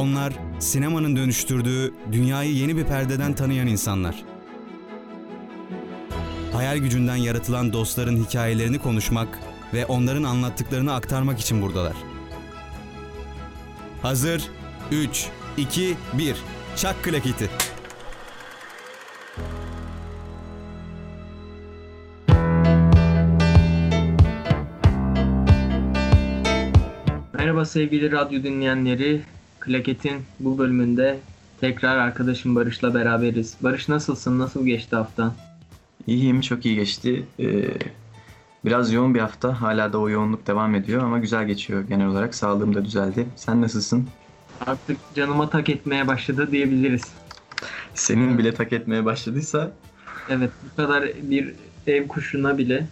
Onlar sinemanın dönüştürdüğü dünyayı yeni bir perdeden tanıyan insanlar. Hayal gücünden yaratılan dostların hikayelerini konuşmak ve onların anlattıklarını aktarmak için buradalar. Hazır 3 2 1 Çak klaketi. Merhaba sevgili radyo dinleyenleri. Klaket'in bu bölümünde tekrar arkadaşım Barış'la beraberiz. Barış nasılsın? Nasıl geçti haftan? İyiyim, çok iyi geçti. Ee, biraz yoğun bir hafta. Hala da o yoğunluk devam ediyor ama güzel geçiyor genel olarak. Sağlığım da düzeldi. Sen nasılsın? Artık canıma tak etmeye başladı diyebiliriz. Senin bile tak etmeye başladıysa Evet bu kadar bir ev kuşuna bile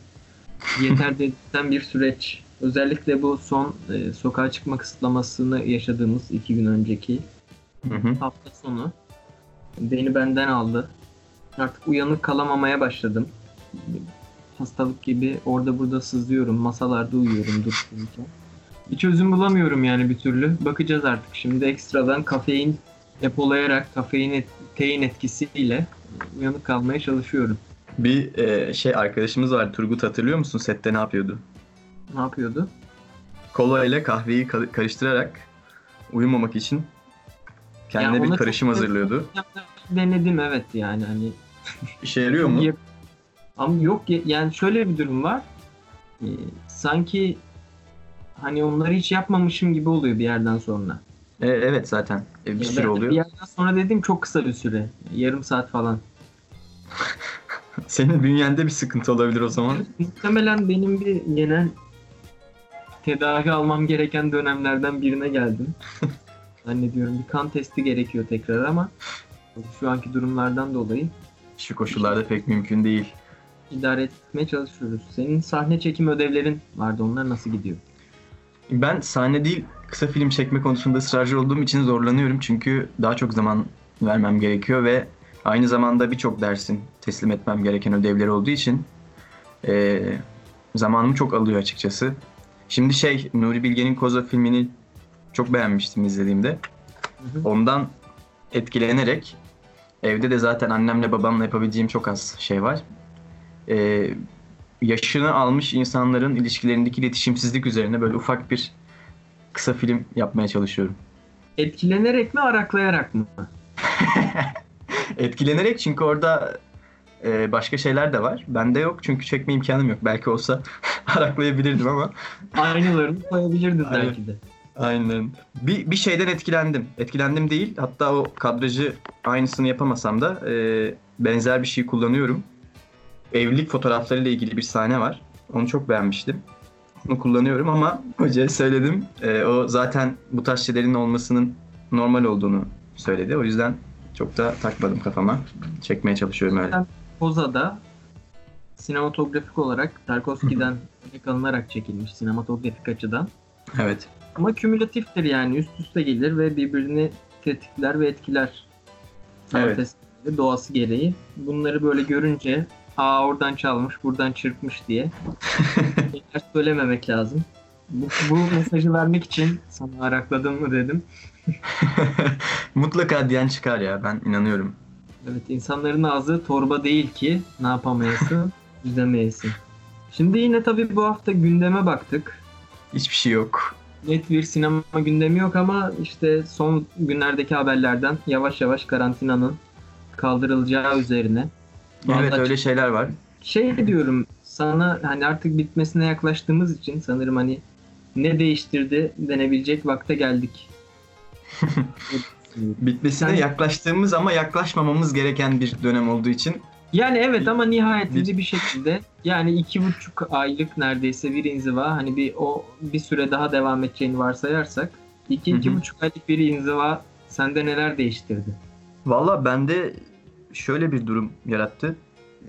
yeter dedirten bir süreç. Özellikle bu son e, sokağa çıkma kısıtlamasını yaşadığımız iki gün önceki hı hı. hafta sonu beni benden aldı. Artık uyanık kalamamaya başladım. Hastalık gibi orada burada sızıyorum, masalarda uyuyorum dururken. Bir çözüm bulamıyorum yani bir türlü. Bakacağız artık şimdi ekstradan kafein depolayarak kafein et, tein etkisiyle uyanık kalmaya çalışıyorum. bir e, şey arkadaşımız var Turgut hatırlıyor musun? Sette ne yapıyordu? Ne yapıyordu? Kola ile kahveyi ka- karıştırarak uyumamak için kendine Ya bir karışım hazırlıyordu. Denedim evet yani hani İşe yarıyor mu? Ama yok ya- yani şöyle bir durum var. Ee, sanki hani onları hiç yapmamışım gibi oluyor bir yerden sonra. E, evet zaten E, bir Ya sürü ben- oluyor. Bir yerden sonra dediğim çok kısa bir süre. Yarım saat falan. Senin bünyende bir sıkıntı olabilir o zaman. Muhtemelen benim bir genel tedavi almam gereken dönemlerden birine geldim. Zannediyorum bir kan testi gerekiyor tekrar ama şu anki durumlardan dolayı Şu koşullarda pek mümkün değil. idare etmeye çalışıyoruz. Senin sahne çekim ödevlerin vardı. Onlar nasıl gidiyor? Ben sahne değil kısa film çekme konusunda ısrarcı olduğum için zorlanıyorum. Çünkü daha çok zaman vermem gerekiyor ve aynı zamanda birçok dersin teslim etmem gereken ödevleri olduğu için eee, zamanımı çok alıyor açıkçası. Şimdi şey Nuri Bilge'nin Koza filmini çok beğenmiştim izlediğimde. Hı hı. Ondan etkilenerek evde de zaten annemle babamla yapabileceğim çok az şey var. Ee, yaşını almış insanların ilişkilerindeki iletişimsizlik üzerine böyle ufak bir kısa film yapmaya çalışıyorum. Etkilenerek mi araklayarak mı? Etkilenerek çünkü orada e, başka şeyler de var. Bende yok çünkü çekme imkanım yok. Belki olsa araklayabilirdim ama. Aynılarını koyabilirdin belki de. Aynen. Bir, bir şeyden etkilendim. Etkilendim değil. Hatta o kadrajı aynısını yapamasam da e, benzer bir şey kullanıyorum. Evlilik fotoğraflarıyla ilgili bir sahne var. Onu çok beğenmiştim. Onu kullanıyorum ama hocaya söyledim. E, o zaten bu tarz şeylerin olmasının normal olduğunu söyledi. O yüzden çok da takmadım kafama. Çekmeye çalışıyorum öyle. Poza'da sinematografik olarak Tarkovski'den örnek alınarak çekilmiş sinematografik açıdan. Evet. Ama kümülatiftir yani üst üste gelir ve birbirini tetikler ve etkiler. Evet. doğası gereği. Bunları böyle görünce aa oradan çalmış buradan çırpmış diye söylememek lazım. Bu, bu mesajı vermek için sana arakladım mı dedim. Mutlaka diyen çıkar ya ben inanıyorum. Evet insanların ağzı torba değil ki ne yapamayasın, düzemeyesin. Şimdi yine tabii bu hafta gündeme baktık. Hiçbir şey yok. Net bir sinema gündemi yok ama işte son günlerdeki haberlerden yavaş yavaş karantinanın kaldırılacağı üzerine. Evet öyle şeyler var. Şey diyorum sana hani artık bitmesine yaklaştığımız için sanırım hani ne değiştirdi denebilecek vakte geldik. Bitmesine Sen- yaklaştığımız ama yaklaşmamamız gereken bir dönem olduğu için Yani evet ama nihayetinde bir şekilde yani iki buçuk aylık neredeyse bir inziva hani bir o bir süre daha devam edeceğini varsayarsak iki iki buçuk aylık bir inziva sende neler değiştirdi? valla bende şöyle bir durum yarattı.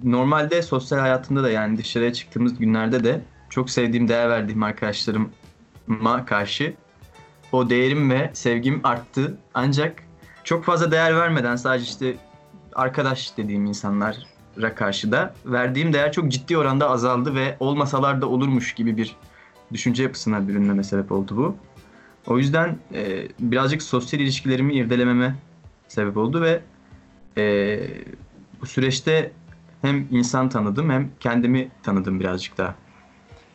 Normalde sosyal hayatımda da yani dışarıya çıktığımız günlerde de çok sevdiğim, değer verdiğim arkadaşlarıma karşı o değerim ve sevgim arttı. Ancak çok fazla değer vermeden sadece işte arkadaş dediğim insanlara karşı da verdiğim değer çok ciddi oranda azaldı ve olmasalar da olurmuş gibi bir düşünce yapısına bürünmeme sebep oldu bu. O yüzden e, birazcık sosyal ilişkilerimi irdelememe sebep oldu ve e, bu süreçte hem insan tanıdım hem kendimi tanıdım birazcık daha.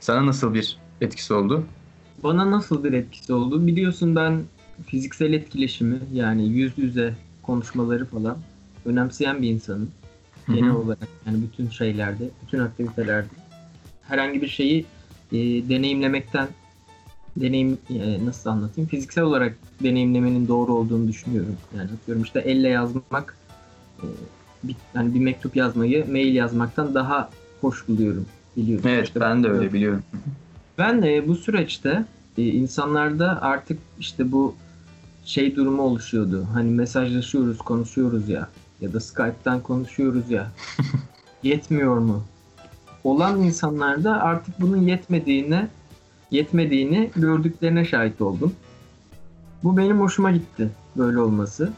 Sana nasıl bir etkisi oldu? Bana nasıl bir etkisi oldu? Biliyorsun ben fiziksel etkileşimi yani yüz yüze konuşmaları falan önemseyen bir insanım. Genel Hı hı. olarak yani bütün şeylerde, bütün aktivitelerde. Herhangi bir şeyi e, deneyimlemekten deneyim e, nasıl anlatayım? Fiziksel olarak deneyimlemenin doğru olduğunu düşünüyorum. Yani atıyorum işte elle yazmak e, bir, yani bir mektup yazmayı mail yazmaktan daha hoş buluyorum. Biliyorsun. Evet İşte ben de öyle biliyorum. Ben de bu süreçte e, insanlarda artık işte bu şey durumu oluşuyordu. Hani mesajlaşıyoruz, konuşuyoruz ya ya da Skype'tan konuşuyoruz ya. Yetmiyor mu? Olan insanlarda artık bunun yetmediğine yetmediğini gördüklerine şahit oldum. Bu benim hoşuma gitti böyle olması.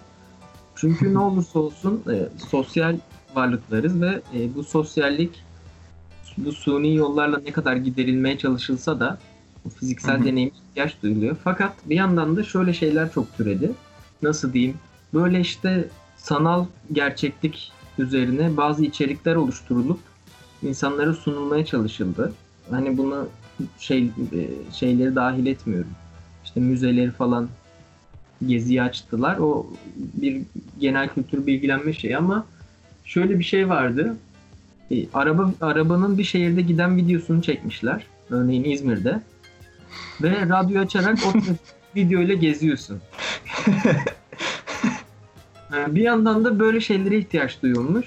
Çünkü ne olursa olsun e, sosyal varlıklarız ve e, bu sosyallik bu suni yollarla ne kadar giderilmeye çalışılsa da bu fiziksel deneyim ihtiyaç duyuluyor. Fakat bir yandan da şöyle şeyler çok türedi. Nasıl diyeyim? Böyle işte sanal gerçeklik üzerine bazı içerikler oluşturulup insanlara sunulmaya çalışıldı. Hani bunu şey e, şeyleri dahil etmiyorum. İşte müzeleri falan geziyi açtılar. O bir genel kültür bilgilenme şeyi ama şöyle bir şey vardı. E, araba arabanın bir şehirde giden videosunu çekmişler. Örneğin İzmir'de. Ve radyo açarak o videoyla geziyorsun. Yani bir yandan da böyle şeylere ihtiyaç duyulmuş.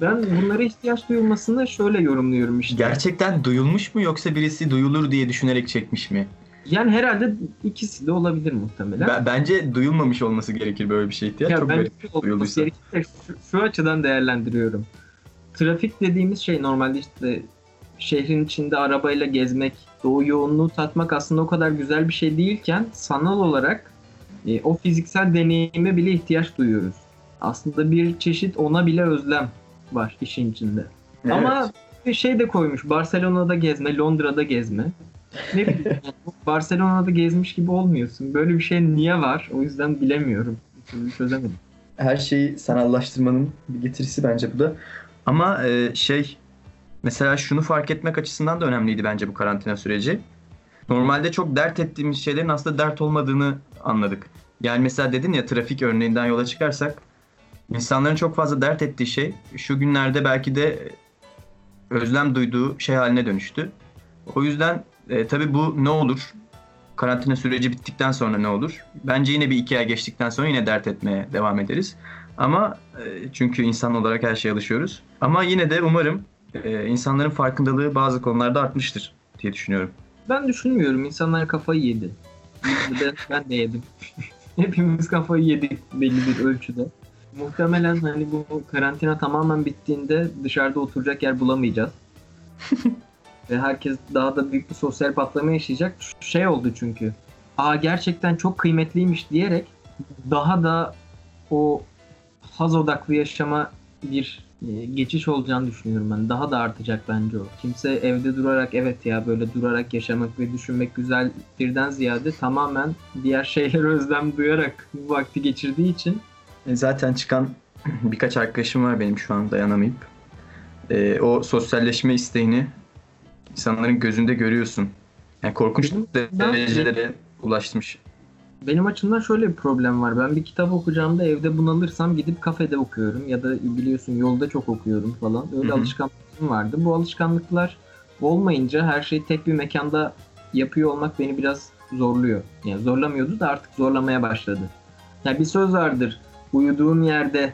Ben bunlara ihtiyaç duyulmasını şöyle yorumluyorum işte. Gerçekten duyulmuş mu yoksa birisi duyulur diye düşünerek çekmiş mi? Yani herhalde ikisi de olabilir muhtemelen. Ben- bence duyulmamış olması gerekir böyle bir şey ihtiyaç. Ya Çok ben garip şu, olması gerekir şu, şu açıdan değerlendiriyorum. Trafik dediğimiz şey normalde işte şehrin içinde arabayla gezmek, o yoğunluğu tatmak aslında o kadar güzel bir şey değilken sanal olarak e, o fiziksel deneyime bile ihtiyaç duyuyoruz. Aslında bir çeşit ona bile özlem var işin içinde. Evet. Ama bir şey de koymuş. Barcelona'da gezme, Londra'da gezme. Ne bileyim. Barcelona'da gezmiş gibi olmuyorsun. Böyle bir şey niye var? O yüzden bilemiyorum. Bir türlü çözemedim. her şeyi sanallaştırmanın bir getirisi bence bu da. Ama e, şey mesela şunu fark etmek açısından da önemliydi bence bu karantina süreci. Normalde çok dert ettiğimiz şeylerin aslında dert olmadığını anladık. Yani mesela dedin ya trafik örneğinden yola çıkarsak insanların çok fazla dert ettiği şey şu günlerde belki de özlem duyduğu şey haline dönüştü. O yüzden e, tabii bu ne olur? Karantina süreci bittikten sonra ne olur? Bence yine bir iki ay geçtikten sonra yine dert etmeye devam ederiz. Ama e, çünkü insan olarak her şeye alışıyoruz. Ama yine de umarım e, insanların farkındalığı bazı konularda artmıştır diye düşünüyorum. Ben düşünmüyorum. İnsanlar kafayı yedi. Ben, ben de yedim. Hepimiz kafayı yedik belli bir ölçüde. Muhtemelen hani bu karantina tamamen bittiğinde dışarıda oturacak yer bulamayacağız. Ve herkes daha da büyük bir sosyal patlama yaşayacak. Şey oldu çünkü. Aa gerçekten çok kıymetliymiş diyerek daha da o haz odaklı yaşama bir e, geçiş olacağını düşünüyorum ben. Daha da artacak bence o. Kimse evde durarak evet ya böyle durarak yaşamak ve düşünmek güzel birden ziyade tamamen diğer şeylere özlem duyarak bu vakti geçirdiği için E, Zaten çıkan birkaç arkadaşım var benim şu an dayanamayıp. E, o sosyalleşme isteğini insanların gözünde görüyorsun. Yani korkunç ben- derecelere ulaşmış. Benim açımdan şöyle bir problem var. Ben bir kitap okuyacağımda evde bunalırsam gidip kafede okuyorum ya da biliyorsun yolda çok okuyorum falan. Öyle Hı hı. alışkanlıklarım vardı. Bu alışkanlıklar olmayınca her şeyi tek bir mekanda yapıyor olmak beni biraz zorluyor. Yani zorlamıyordu da artık zorlamaya başladı. Yani bir söz vardır. Uyuduğun yerde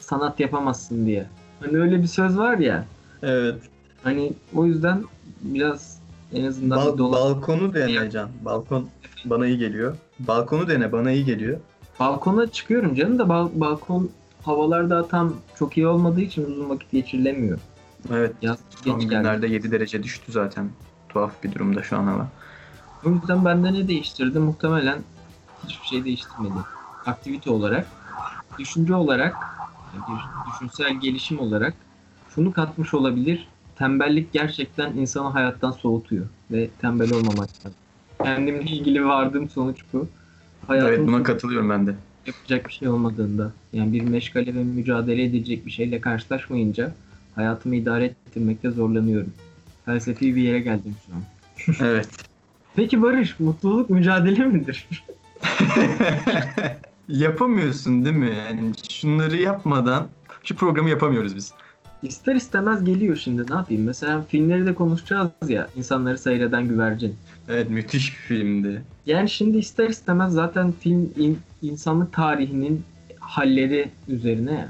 sanat yapamazsın diye. Hani öyle bir söz var ya. Evet. Hani o yüzden biraz en azından dola- balkonu dene Can. Balkon bana iyi geliyor. Balkonu dene bana iyi geliyor. Balkona çıkıyorum canım da bal- balkon havalar daha tam çok iyi olmadığı için uzun vakit geçirilemiyor. Evet. Yaz Son geç geldi. günlerde 7 derece düştü zaten. Tuhaf bir durumda şu an hava. O yüzden bende ne değiştirdi? Muhtemelen hiçbir şey değiştirmedi. Aktivite olarak, düşünce olarak, bir düşünsel gelişim olarak şunu katmış olabilir. Tembellik gerçekten insanı hayattan soğutuyor ve tembel olmamak lazım. Kendimle ilgili vardığım sonuç bu. Hayatım Evet buna katılıyorum ben de. yapacak bir şey olmadığında yani bir meşgale ve mücadele edecek bir şeyle karşılaşmayınca hayatımı idare ettirmekte zorlanıyorum. Felsefi bir yere geldim şu an. Evet. Peki Barış, mutluluk mücadele midir? Yapamıyorsun değil mi? Yani şunları yapmadan şu programı yapamıyoruz biz. İster istemez geliyor şimdi ne yapayım? Mesela filmleri de konuşacağız ya, insanları seyreden güvercin. Evet müthiş bir filmdi. Yani şimdi ister istemez zaten film in- insanlık tarihinin halleri üzerine ya.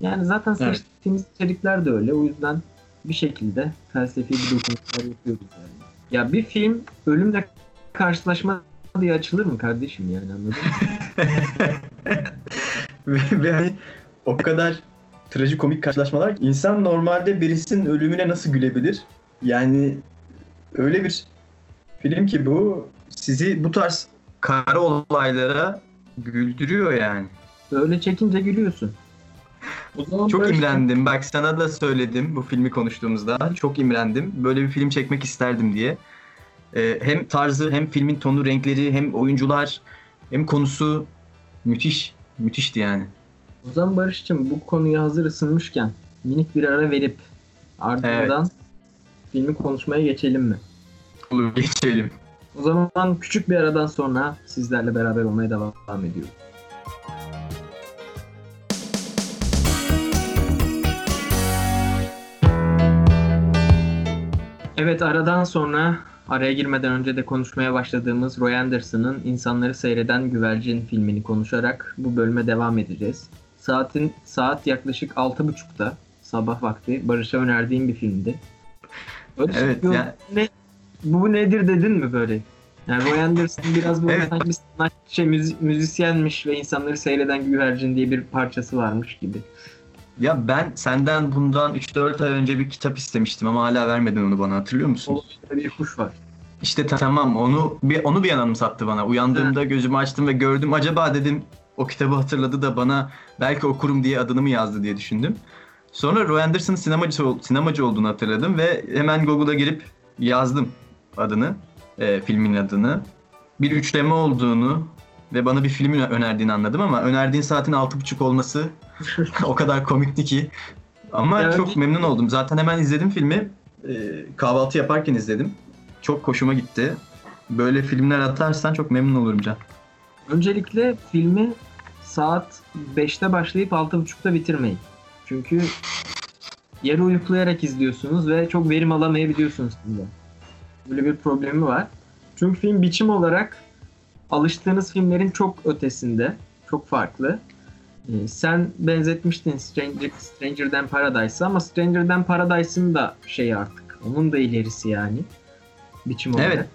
Yani zaten Evet. seçtiğimiz içerikler de öyle. O yüzden bir şekilde felsefi bir dokunuşlar yapıyoruz yani. Ya bir film ölümle karşılaşma diye açılır mı kardeşim yani anladın mı? hani o kadar trajikomik karşılaşmalar insan normalde birisinin ölümüne nasıl gülebilir? Yani öyle bir film ki bu sizi bu tarz kara olaylara güldürüyor yani. Öyle çekince gülüyorsun. O zaman Çok imrendim. Bak sana da söyledim bu filmi konuştuğumuzda. Çok imrendim. Böyle bir film çekmek isterdim diye. Ee, hem tarzı hem filmin tonu, renkleri, hem oyuncular, hem konusu müthiş. Müthişti yani. O zaman Barış'cığım bu konuya hazır ısınmışken minik bir ara verip ardından filmi konuşmaya geçelim mi? Olur geçelim. O zaman küçük bir aradan sonra sizlerle beraber olmaya devam ediyoruz. Evet aradan sonra araya girmeden önce de konuşmaya başladığımız Roy Anderson'ın İnsanları Seyreden Güvercin filmini konuşarak bu bölüme devam edeceğiz. Saatin saat yaklaşık 6.30'da sabah vakti Barış'a önerdiğim bir filmdi. Barış, Evet, bu, yani- ne, bu nedir dedin mi böyle? Yani Roy Anderson biraz böyle Evet. sanki sanatçı, müzi- müzisyenmiş ve insanları seyreden güvercin diye bir parçası varmış gibi. Ya ben senden bundan 3-4 ay önce bir kitap istemiştim ama hala vermedin onu bana hatırlıyor musun? Solumuzda bir kuş var. İşte ta- tamam onu bir onu bir an sattı bana. Uyandığımda gözümü açtım ve gördüm. Acaba dedim o kitabı hatırladı da bana belki okurum diye adını mı yazdı diye düşündüm. Sonra Roy Anderson'ın sinemacı, sinemacı olduğunu hatırladım ve hemen Google'a girip yazdım adını, e, filmin adını. Bir üçleme olduğunu ve bana bir filmi önerdiğini anladım ama önerdiğin saatin 6.30 olması o kadar komikti ki. Ama Yani- çok memnun oldum. Zaten hemen izledim filmi. E, kahvaltı yaparken izledim. Çok hoşuma gitti. Böyle filmler atarsan çok memnun olurum Can. Öncelikle filmi saat 5'te başlayıp 6.30'da bitirmeyin. Çünkü yarı uyuklayarak izliyorsunuz ve çok verim alamayabiliyorsunuz filmde. Böyle bir problemi var. Çünkü film biçim olarak alıştığınız filmlerin çok ötesinde, çok farklı. Ee, sen benzetmiştin Stranger, Stranger'dan Paradise'a ama Stranger'dan Paradise'ın da şeyi artık. Onun da ilerisi yani. Biçim olarak. Evet.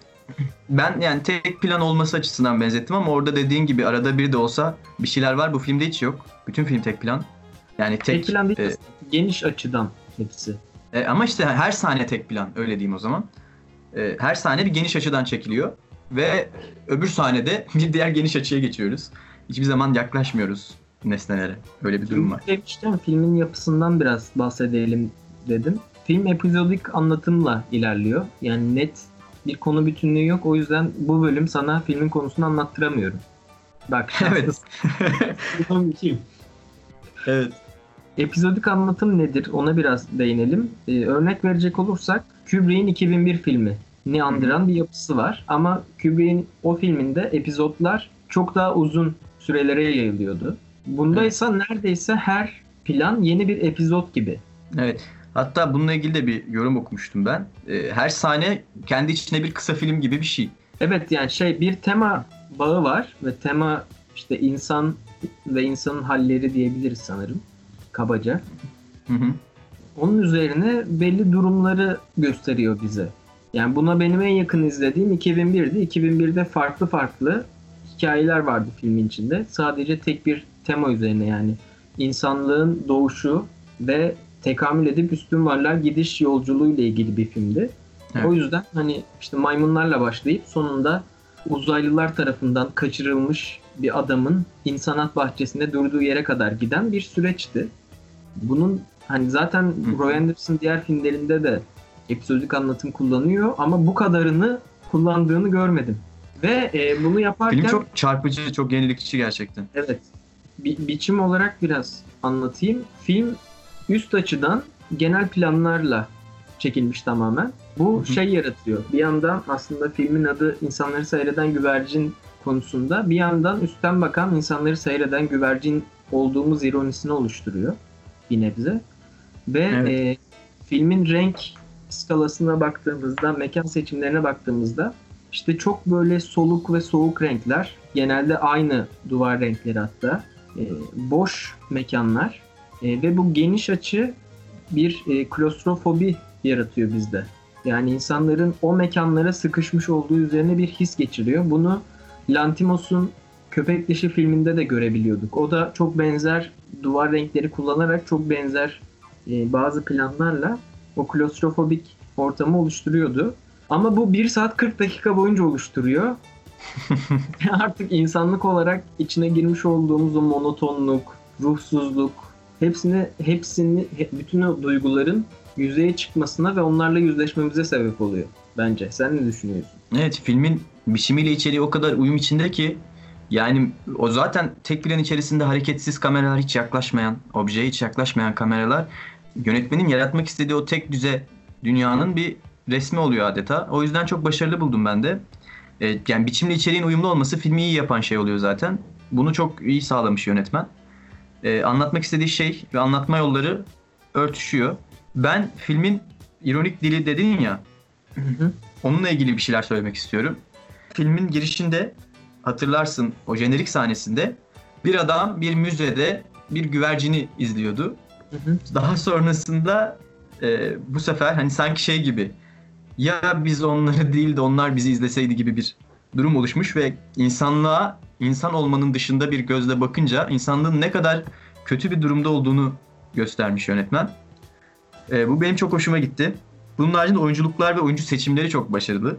Ben yani tek plan olması açısından benzettim ama orada dediğin gibi arada bir de olsa bir şeyler var. Bu filmde hiç yok. Bütün film tek plan. Yani tek, Tek plan değil, e, geniş açıdan hepsi. E, ama işte her sahne tek plan öyle diyeyim o zaman. E, her sahne bir geniş açıdan çekiliyor ve öbür sahnede bir diğer geniş açıya geçiyoruz. Hiçbir zaman yaklaşmıyoruz nesnelere. Öyle bir durum var. Demiştim filmin yapısından biraz bahsedelim dedim. Film epizodik anlatımla ilerliyor. Yani net bir konu bütünlüğü yok. O yüzden bu bölüm sana filmin konusunu anlattıramıyorum. Bak evet. evet. Epizodik anlatım nedir? Ona biraz değinelim. Ee, örnek verecek olursak Kubrick'in 2001 filmi ni andıran bir yapısı var. Ama Kubrick'in o filminde epizodlar çok daha uzun sürelere yayılıyordu. Bunda Evet. ise neredeyse her plan yeni bir epizod gibi. Evet. Hatta bununla ilgili de bir yorum okumuştum ben. E, her sahne kendi içinde bir kısa film gibi bir şey. Evet yani şey bir tema bağı var ve tema işte insan ve insanın halleri diyebiliriz sanırım kabaca. Hı hı. Onun üzerine belli durumları gösteriyor bize. Yani buna benim en yakın izlediğim 2001'di. 2001'de farklı farklı hikayeler vardı filmin içinde. Sadece tek bir tema üzerine yani insanlığın doğuşu ve tekamül edip üstün varlığa gidiş yolculuğu ile ilgili bir filmdi. Evet. O yüzden hani işte maymunlarla başlayıp sonunda uzaylılar tarafından kaçırılmış bir adamın insanat bahçesinde durduğu yere kadar giden bir süreçti. Bunun hani zaten Hı. Roy Anderson diğer filmlerinde de epizodik anlatım kullanıyor ama bu kadarını kullandığını görmedim. Ve e, bunu yaparken... Film çok çarpıcı, çok yenilikçi gerçekten. Evet. Bi- biçim olarak biraz anlatayım. Film üst açıdan genel planlarla çekilmiş tamamen. Bu Hı hı. şey yaratıyor. Bir yandan aslında filmin adı insanları seyreden güvercin konusunda bir yandan üstten bakan insanları seyreden güvercin olduğumuz ironisini oluşturuyor bir nebze. Ve Evet. e, filmin renk skalasına baktığımızda, mekan seçimlerine baktığımızda işte çok böyle soluk ve soğuk renkler. Genelde aynı duvar renkleri hatta. E, boş mekanlar. E, ve bu geniş açı bir e, klostrofobi yaratıyor bizde. Yani insanların o mekanlara sıkışmış olduğu üzerine bir his geçiriyor. Bunu Lantimos'un Köpek Dişi filminde de görebiliyorduk. O da çok benzer duvar renkleri kullanarak çok benzer e, bazı planlarla o klostrofobik ortamı oluşturuyordu. Ama bu 1 saat 40 dakika boyunca oluşturuyor. Artık insanlık olarak içine girmiş olduğumuz o monotonluk, ruhsuzluk, hepsini hepsini he- bütün o duyguların yüzeye çıkmasına ve onlarla yüzleşmemize sebep oluyor bence. Sen ne düşünüyorsun? Evet filmin biçimiyle içeriği o kadar uyum içinde ki yani o zaten tek plan içerisinde hareketsiz kameralar hiç yaklaşmayan, objeye hiç yaklaşmayan kameralar yönetmenin yaratmak istediği o tek düze dünyanın bir resmi oluyor adeta. O yüzden çok başarılı buldum ben de. E, yani biçimle içeriğin uyumlu olması filmi iyi yapan şey oluyor zaten. Bunu çok iyi sağlamış yönetmen. E, anlatmak istediği şey ve anlatma yolları örtüşüyor. Ben filmin ironik dili dedin ya Onunla ilgili bir şeyler söylemek istiyorum. Filmin girişinde hatırlarsın o jenerik sahnesinde bir adam bir müzede bir güvercini izliyordu. Daha sonrasında e, bu sefer hani sanki şey gibi ya biz onları değil de onlar bizi izleseydi gibi bir durum oluşmuş ve insanlığa insan olmanın dışında bir gözle bakınca insanlığın ne kadar kötü bir durumda olduğunu göstermiş yönetmen. E, bu benim çok hoşuma gitti. Bunun haricinde oyunculuklar ve oyuncu seçimleri çok başarılı.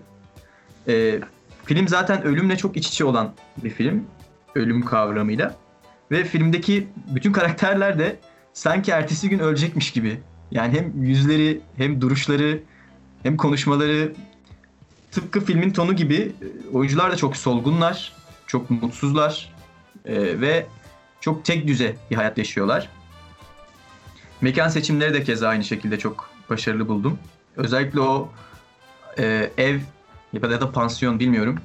Ee, film zaten ölümle çok iç içe olan bir film. Ölüm kavramıyla. Ve filmdeki bütün karakterler de sanki ertesi gün ölecekmiş gibi. Yani hem yüzleri hem duruşları hem konuşmaları tıpkı filmin tonu gibi e, oyuncular da çok solgunlar, çok mutsuzlar e, ve çok tek düze bir hayat yaşıyorlar. Mekan seçimleri de keza aynı şekilde çok başarılı buldum. Özellikle o e, ev ya da, da pansiyon bilmiyorum.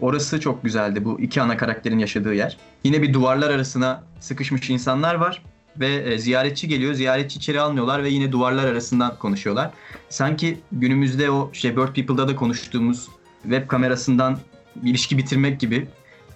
Orası çok güzeldi bu iki ana karakterin yaşadığı yer. Yine bir duvarlar arasına sıkışmış insanlar var ve e, ziyaretçi geliyor. Ziyaretçi içeri almıyorlar ve yine duvarlar arasından konuşuyorlar. Sanki günümüzde o şey Bird People'da da konuştuğumuz web kamerasından ilişki bitirmek gibi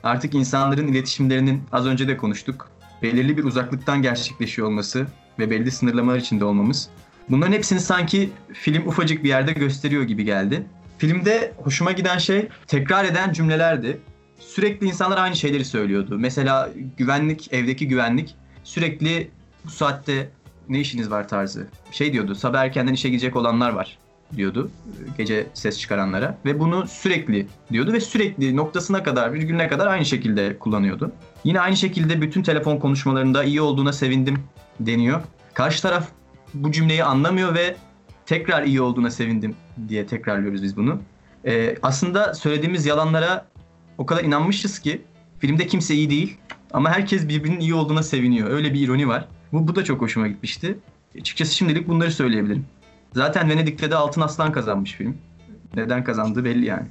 artık insanların iletişimlerinin az önce de konuştuk. Belirli bir uzaklıktan gerçekleşiyor olması ve belli sınırlamalar içinde olmamız. Bunların hepsini sanki film ufacık bir yerde gösteriyor gibi geldi. Filmde hoşuma giden şey tekrar eden cümlelerdi. Sürekli insanlar aynı şeyleri söylüyordu. Mesela güvenlik, evdeki güvenlik sürekli bu saatte ne işiniz var tarzı. Şey diyordu, sabah erkenden işe gidecek olanlar var diyordu gece ses çıkaranlara. Ve bunu sürekli diyordu ve sürekli noktasına kadar, virgülüne kadar aynı şekilde kullanıyordu. Yine aynı şekilde bütün telefon konuşmalarında iyi olduğuna sevindim deniyor. Karşı taraf bu cümleyi anlamıyor ve tekrar iyi olduğuna sevindim diye tekrarlıyoruz biz bunu. Ee, aslında söylediğimiz yalanlara o kadar inanmışız ki filmde kimse iyi değil ama herkes birbirinin iyi olduğuna seviniyor. Öyle bir ironi var. Bu, bu da çok hoşuma gitmişti. Açıkçası şimdilik bunları söyleyebilirim. Zaten Venedik'te de Altın Aslan kazanmış film. Neden kazandığı belli yani.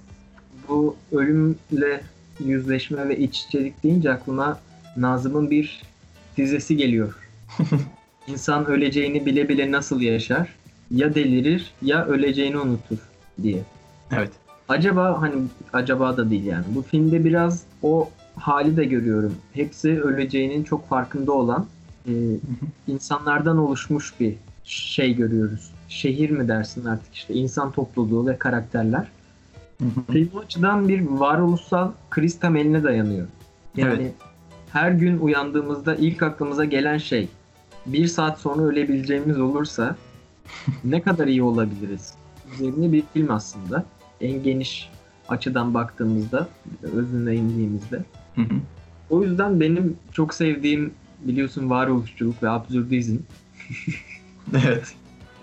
Bu ölümle yüzleşme ve iç içelik deyince aklıma Nazım'ın bir dizesi geliyor. İnsan öleceğini bile bile nasıl yaşar? Ya delirir ya öleceğini unutur diye. Evet. Acaba hani acaba da değil yani. Bu filmde biraz o hali de görüyorum. Hepsi öleceğinin çok farkında olan e, insanlardan oluşmuş bir şey görüyoruz. Şehir mi dersin artık işte insan topluluğu ve karakterler. Film o açıdan bir varoluşsal kriz temeline dayanıyor. Yani Evet. her gün uyandığımızda ilk aklımıza gelen şey bir saat sonra ölebileceğimiz olursa ne kadar iyi olabiliriz? Üzerine bir film aslında. En geniş açıdan baktığımızda, özüne indiğimizde. Hı hı. O yüzden benim çok sevdiğim biliyorsun varoluşçuluk ve absürdizm. evet.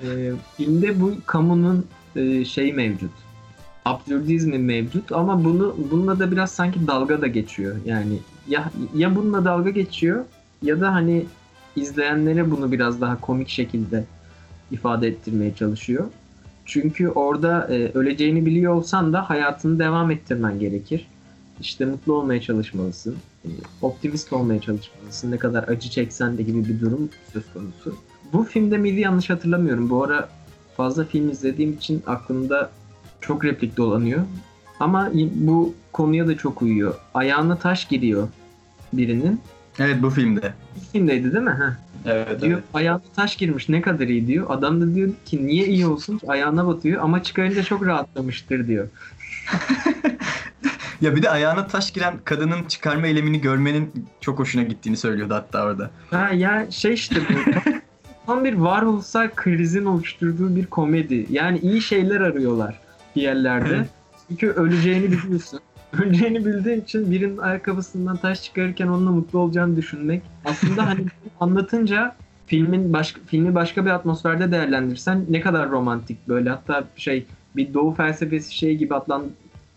Ee, filmde bu kamunun e, şey mevcut. absürdizmi mevcut ama bunu bununla da biraz sanki dalga da geçiyor. Yani ya ya bununla dalga geçiyor ya da hani izleyenlere bunu biraz daha komik şekilde ifade ettirmeye çalışıyor. Çünkü orada e, öleceğini biliyor olsan da hayatını devam ettirmen gerekir. İşte mutlu olmaya çalışmalısın. E, optimist olmaya çalışmalısın. Ne kadar acı çeksen de gibi bir durum söz konusu. Bu filmde miydi yanlış hatırlamıyorum. Bu ara fazla film izlediğim için aklımda çok replik dolanıyor. Ama bu konuya da çok uyuyor. Ayağına taş giriyor birinin. Evet bu filmde. Bu filmdeydi değil mi? Heh. Evet, Diyor evet. ayağına taş girmiş ne kadar iyi diyor. Adam da diyor ki niye iyi olsun ki ayağına batıyor ama çıkarınca çok rahatlamıştır diyor. Ya bir de ayağına taş giren kadının çıkarma eylemini görmenin çok hoşuna gittiğini söylüyordu hatta orada. Ha ya şey işte bu. Tam bir varoluşsal krizin oluşturduğu bir komedi. Yani iyi şeyler arıyorlar bir yerlerde. Çünkü öleceğini biliyorsun. Öleceğini bildiğin için birinin ayakkabısından taş çıkarırken onunla mutlu olacağını düşünmek. Aslında hani anlatınca filmin başka filmi başka bir atmosferde değerlendirsen ne kadar romantik böyle hatta şey bir doğu felsefesi şey gibi adlan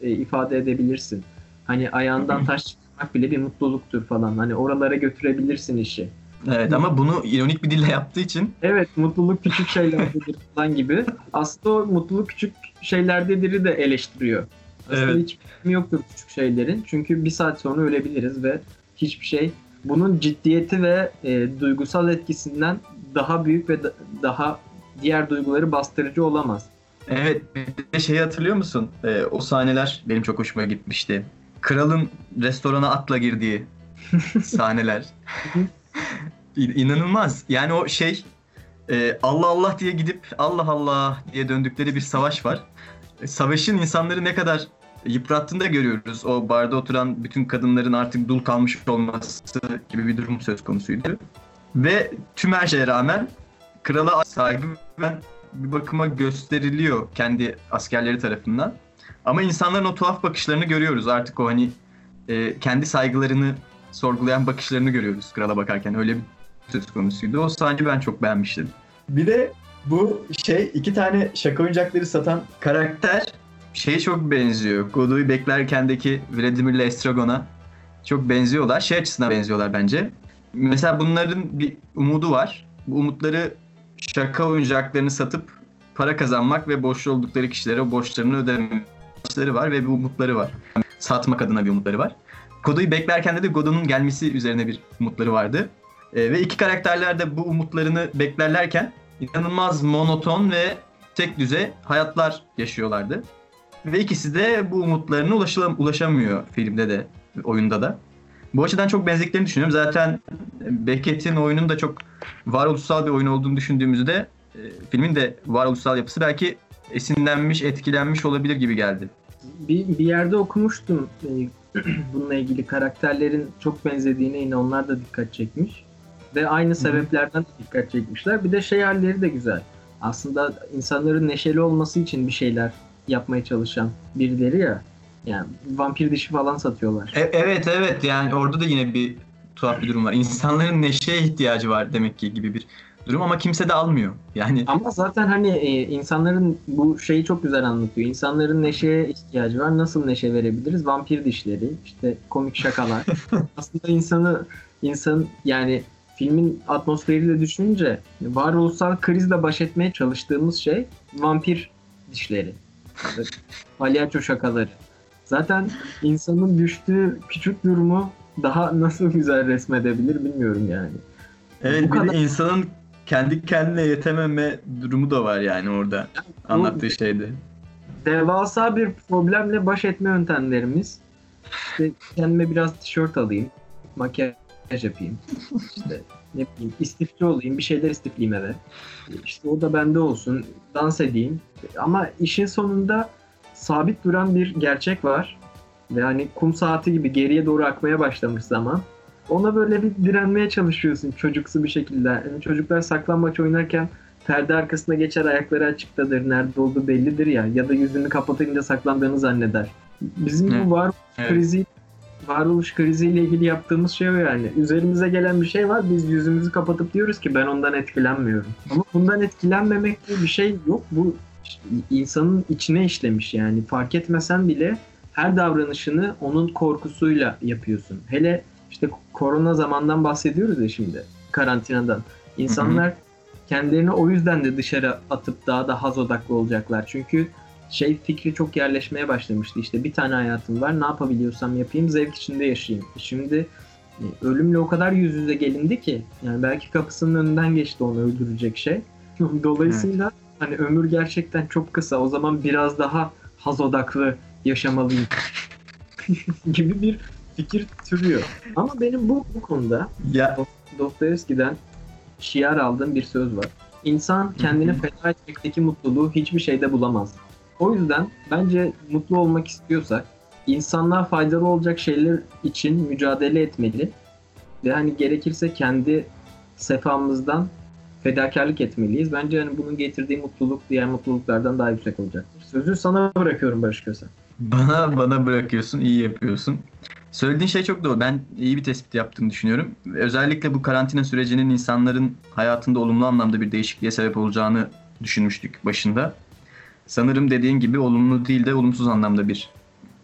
e, ifade edebilirsin. Hani ayağından taş çıkarmak bile bir mutluluktur falan. Hani oralara götürebilirsin işi. Evet ama bunu ironik bir dille yaptığı için Evet mutluluk küçük şeylerdedir falan gibi. Aslında o mutluluk küçük şeylerdedir'i de eleştiriyor. Aslında Evet. hiç yoktur küçük şeylerin. Çünkü bir saat sonra ölebiliriz ve hiçbir şey bunun ciddiyeti ve e, duygusal etkisinden daha büyük ve da- daha diğer duyguları bastırıcı olamaz. Evet bir de şeyi hatırlıyor musun? Ee, o sahneler benim çok hoşuma gitmişti. Kralın restorana atla girdiği sahneler. İnanılmaz. Yani o şey e, Allah Allah diye gidip Allah Allah diye döndükleri bir savaş var. E, Savaşın insanları ne kadar yıprattığını da görüyoruz. O barda oturan bütün kadınların artık dul kalmış olması gibi bir durum söz konusuydu. Ve tüm her şeye rağmen krala saygı ve bir bakıma gösteriliyor kendi askerleri tarafından. Ama insanların o tuhaf bakışlarını görüyoruz. Artık o hani e, kendi saygılarını sorgulayan bakışlarını görüyoruz krala bakarken. Öyle bir söz konusuydu. O sahneyi ben çok beğenmiştim. Bir de bu şey iki tane şaka oyuncakları satan karakter şeye çok benziyor. Godoy'u beklerkendeki Vladimir'le Estragon'a çok benziyorlar. Şey açısından benziyorlar bence. Mesela bunların bir umudu var. Bu umutları şaka oyuncaklarını satıp para kazanmak ve borçlu oldukları kişilere o borçlarını ödemeleri var ve bir umutları var. Satmak adına bir umutları var. Godoy'u beklerken de, de Godot'un gelmesi üzerine bir umutları vardı. Ee, ve iki karakterler de bu umutlarını beklerlerken inanılmaz monoton ve tek düze hayatlar yaşıyorlardı. Ve ikisi de bu umutlarına ulaşılam- ulaşamıyor filmde de, oyunda da. Bu açıdan çok benzeklerini düşünüyorum. Zaten Beckett'in oyunun da çok varoluşsal bir oyun olduğunu düşündüğümüzde e, filmin de varoluşsal yapısı belki esinlenmiş, etkilenmiş olabilir gibi geldi. Bir, bir yerde okumuştum e, bununla ilgili karakterlerin çok benzediğine yine onlar da dikkat çekmiş. Ve aynı sebeplerden de dikkat çekmişler. Bir de şey halleri de güzel. Aslında insanların neşeli olması için bir şeyler yapmaya çalışan birileri ya. Yani vampir dişi falan satıyorlar. E- evet evet yani orada da yine bir tuhaf bir durum var. İnsanların neşeye ihtiyacı var demek ki gibi bir durum ama kimse de almıyor. Yani Ama zaten hani e, insanların bu şeyi çok güzel anlatıyor. İnsanların neşeye ihtiyacı var. Nasıl neşe verebiliriz? Vampir dişleri, işte komik şakalar. Aslında insanı insan yani filmin atmosferiyle düşününce varoluşsal krizle baş etmeye çalıştığımız şey vampir dişleri. Palyaço şakaları. Zaten insanın düştüğü küçük durumu daha nasıl güzel resmedebilir bilmiyorum yani. evet bu bir kadar- insanın kendi kendine yetememe durumu da var yani orada anlattığı şeyde. devasa bir problemle baş etme yöntemlerimiz. İşte kendime biraz tişört alayım, makyaj yapayım. İşte ne bileyim istifçi olayım, bir şeyler istifleyeyim eve. İşte o da bende olsun, dans edeyim. Ama işin sonunda sabit duran bir gerçek var. Ve hani kum saati gibi geriye doğru akmaya başlamış zaman. Ona böyle bir direnmeye çalışıyorsun çocuksu bir şekilde. Yani çocuklar saklambaç oynarken perde arkasına geçer ayakları açıktadır. Nerede olduğu bellidir ya. Ya da yüzünü kapatınca saklandığını zanneder. Bizim bu var Evet. krizi varoluş kriziyle ilgili yaptığımız şey o yani. Üzerimize gelen bir şey var. Biz yüzümüzü kapatıp diyoruz ki ben ondan etkilenmiyorum. Ama bundan etkilenmemek diye bir şey yok. Bu insanın içine işlemiş yani fark etmesen bile her davranışını onun korkusuyla yapıyorsun. Hele işte korona zamandan bahsediyoruz ya şimdi karantinadan. İnsanlar kendilerini o yüzden de dışarı atıp daha da haz odaklı olacaklar. Çünkü şey fikri çok yerleşmeye başlamıştı. İşte bir tane hayatım var ne yapabiliyorsam yapayım zevk içinde yaşayayım. Şimdi e, ölümle o kadar yüz yüze gelindi ki yani belki kapısının önünden geçti onu öldürecek şey. Dolayısıyla hani ömür gerçekten çok kısa. O zaman biraz daha haz odaklı yaşamalıyım gibi bir fikir türüyor. Ama benim bu bu konuda Ya Dostoyevski'den şiar aldığım bir söz var. İnsan kendini feda etmekteki mutluluğu hiçbir şeyde bulamaz. O yüzden bence mutlu olmak istiyorsak insanlığa faydalı olacak şeyler için mücadele etmeli ve hani gerekirse kendi sefamızdan fedakarlık etmeliyiz. Bence hani bunun getirdiği mutluluk diğer mutluluklardan daha yüksek olacaktır. Sözü sana bırakıyorum Barış Köse. Bana bana bırakıyorsun, iyi yapıyorsun. Söylediğin şey çok doğru. Ben iyi bir tespit yaptığını düşünüyorum. Özellikle bu karantina sürecinin insanların hayatında olumlu anlamda bir değişikliğe sebep olacağını düşünmüştük başında. Sanırım dediğin gibi olumlu değil de olumsuz anlamda bir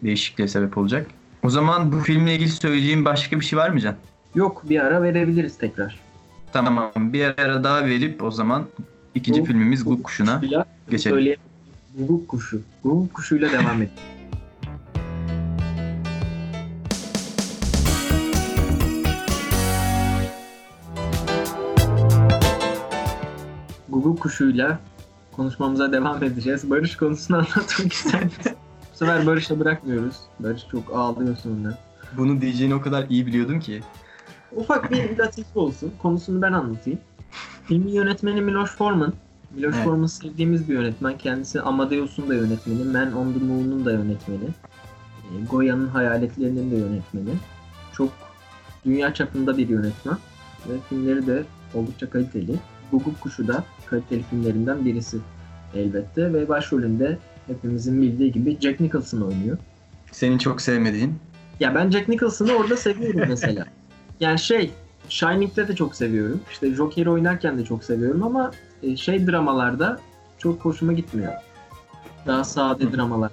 değişikliğe sebep olacak. O zaman bu filmle ilgili söyleyeceğim başka bir şey var mı Can? Yok bir ara verebiliriz tekrar. Tamam bir ara daha verip o zaman ikinci Bu- filmimiz Guguk Kuşu'na geçelim. Guguk kuşu. Guguk kuşuyla devam et. Guguk kuşuyla konuşmamıza devam edeceğiz. Barış konusunu anlatmak ister? Bu sefer Barış'a bırakmıyoruz. Barış çok ağlıyor sonra. Bunu diyeceğini o kadar iyi biliyordum ki. Ufak bir latife olsun. Konusunu ben anlatayım. Filmin yönetmeni Miloš Forman. Miloš Evet. Forman sevdiğimiz bir yönetmen. Kendisi Amadeus'un da yönetmeni, Man on the Moon'un da yönetmeni. e, Goya'nın Hayaletlerinin de yönetmeni. Çok dünya çapında bir yönetmen. Ve filmleri de oldukça kaliteli. Guguk Kuşu da kaliteli filmlerinden birisi elbette. Ve başrolünde hepimizin bildiği gibi Jack Nicholson oynuyor. Senin çok sevmediğin. Ya ben Jack Nicholson'ı orada seviyorum mesela. Yani şey, Shining'de de çok seviyorum. İşte Joker'i oynarken de çok seviyorum ama e, şey dramalarda çok hoşuma gitmiyor. Daha sade dramalar.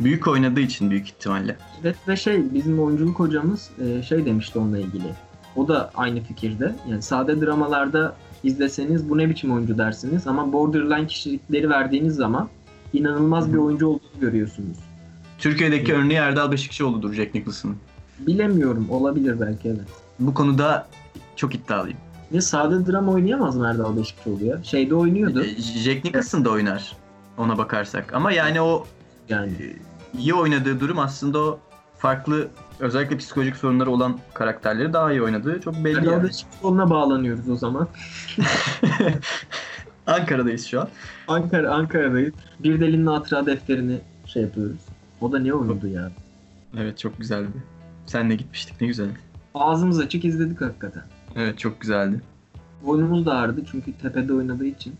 Büyük oynadığı için büyük ihtimalle. Evet ve şey bizim oyunculuk hocamız e, şey demişti onunla ilgili. O da aynı fikirde. Yani sade dramalarda izleseniz bu ne biçim oyuncu dersiniz ama borderline kişilikleri verdiğiniz zaman inanılmaz bir oyuncu olduğunu görüyorsunuz. Türkiye'deki örneği Erdal Beşikçioğlu'dur Jack Nicholson'ın. Bilemiyorum olabilir belki evet. Bu konuda çok iddialıyım. Ve sade drama oynayamaz mı Erdal Beşikçioğlu ya? Şeyde oynuyordu E, Jack Nicholson da oynar ona bakarsak. Ama yani o yani. e, iyi oynadığı durum aslında o farklı özellikle psikolojik sorunları olan karakterleri daha iyi oynadığı çok belli Erdal yani. Beşikçioğlu'na bağlanıyoruz o zaman. Ankara'dayız şu an. Ankara, Ankara'dayız. Bir delinin hatıra defterini şey yapıyoruz. O da ne oyundu ya? Evet çok güzeldi. Senle gitmiştik ne güzeldi. Ağzımız açık izledik hakikaten. Evet çok güzeldi. Boynumuz da ağrıdı çünkü tepede oynadığı için.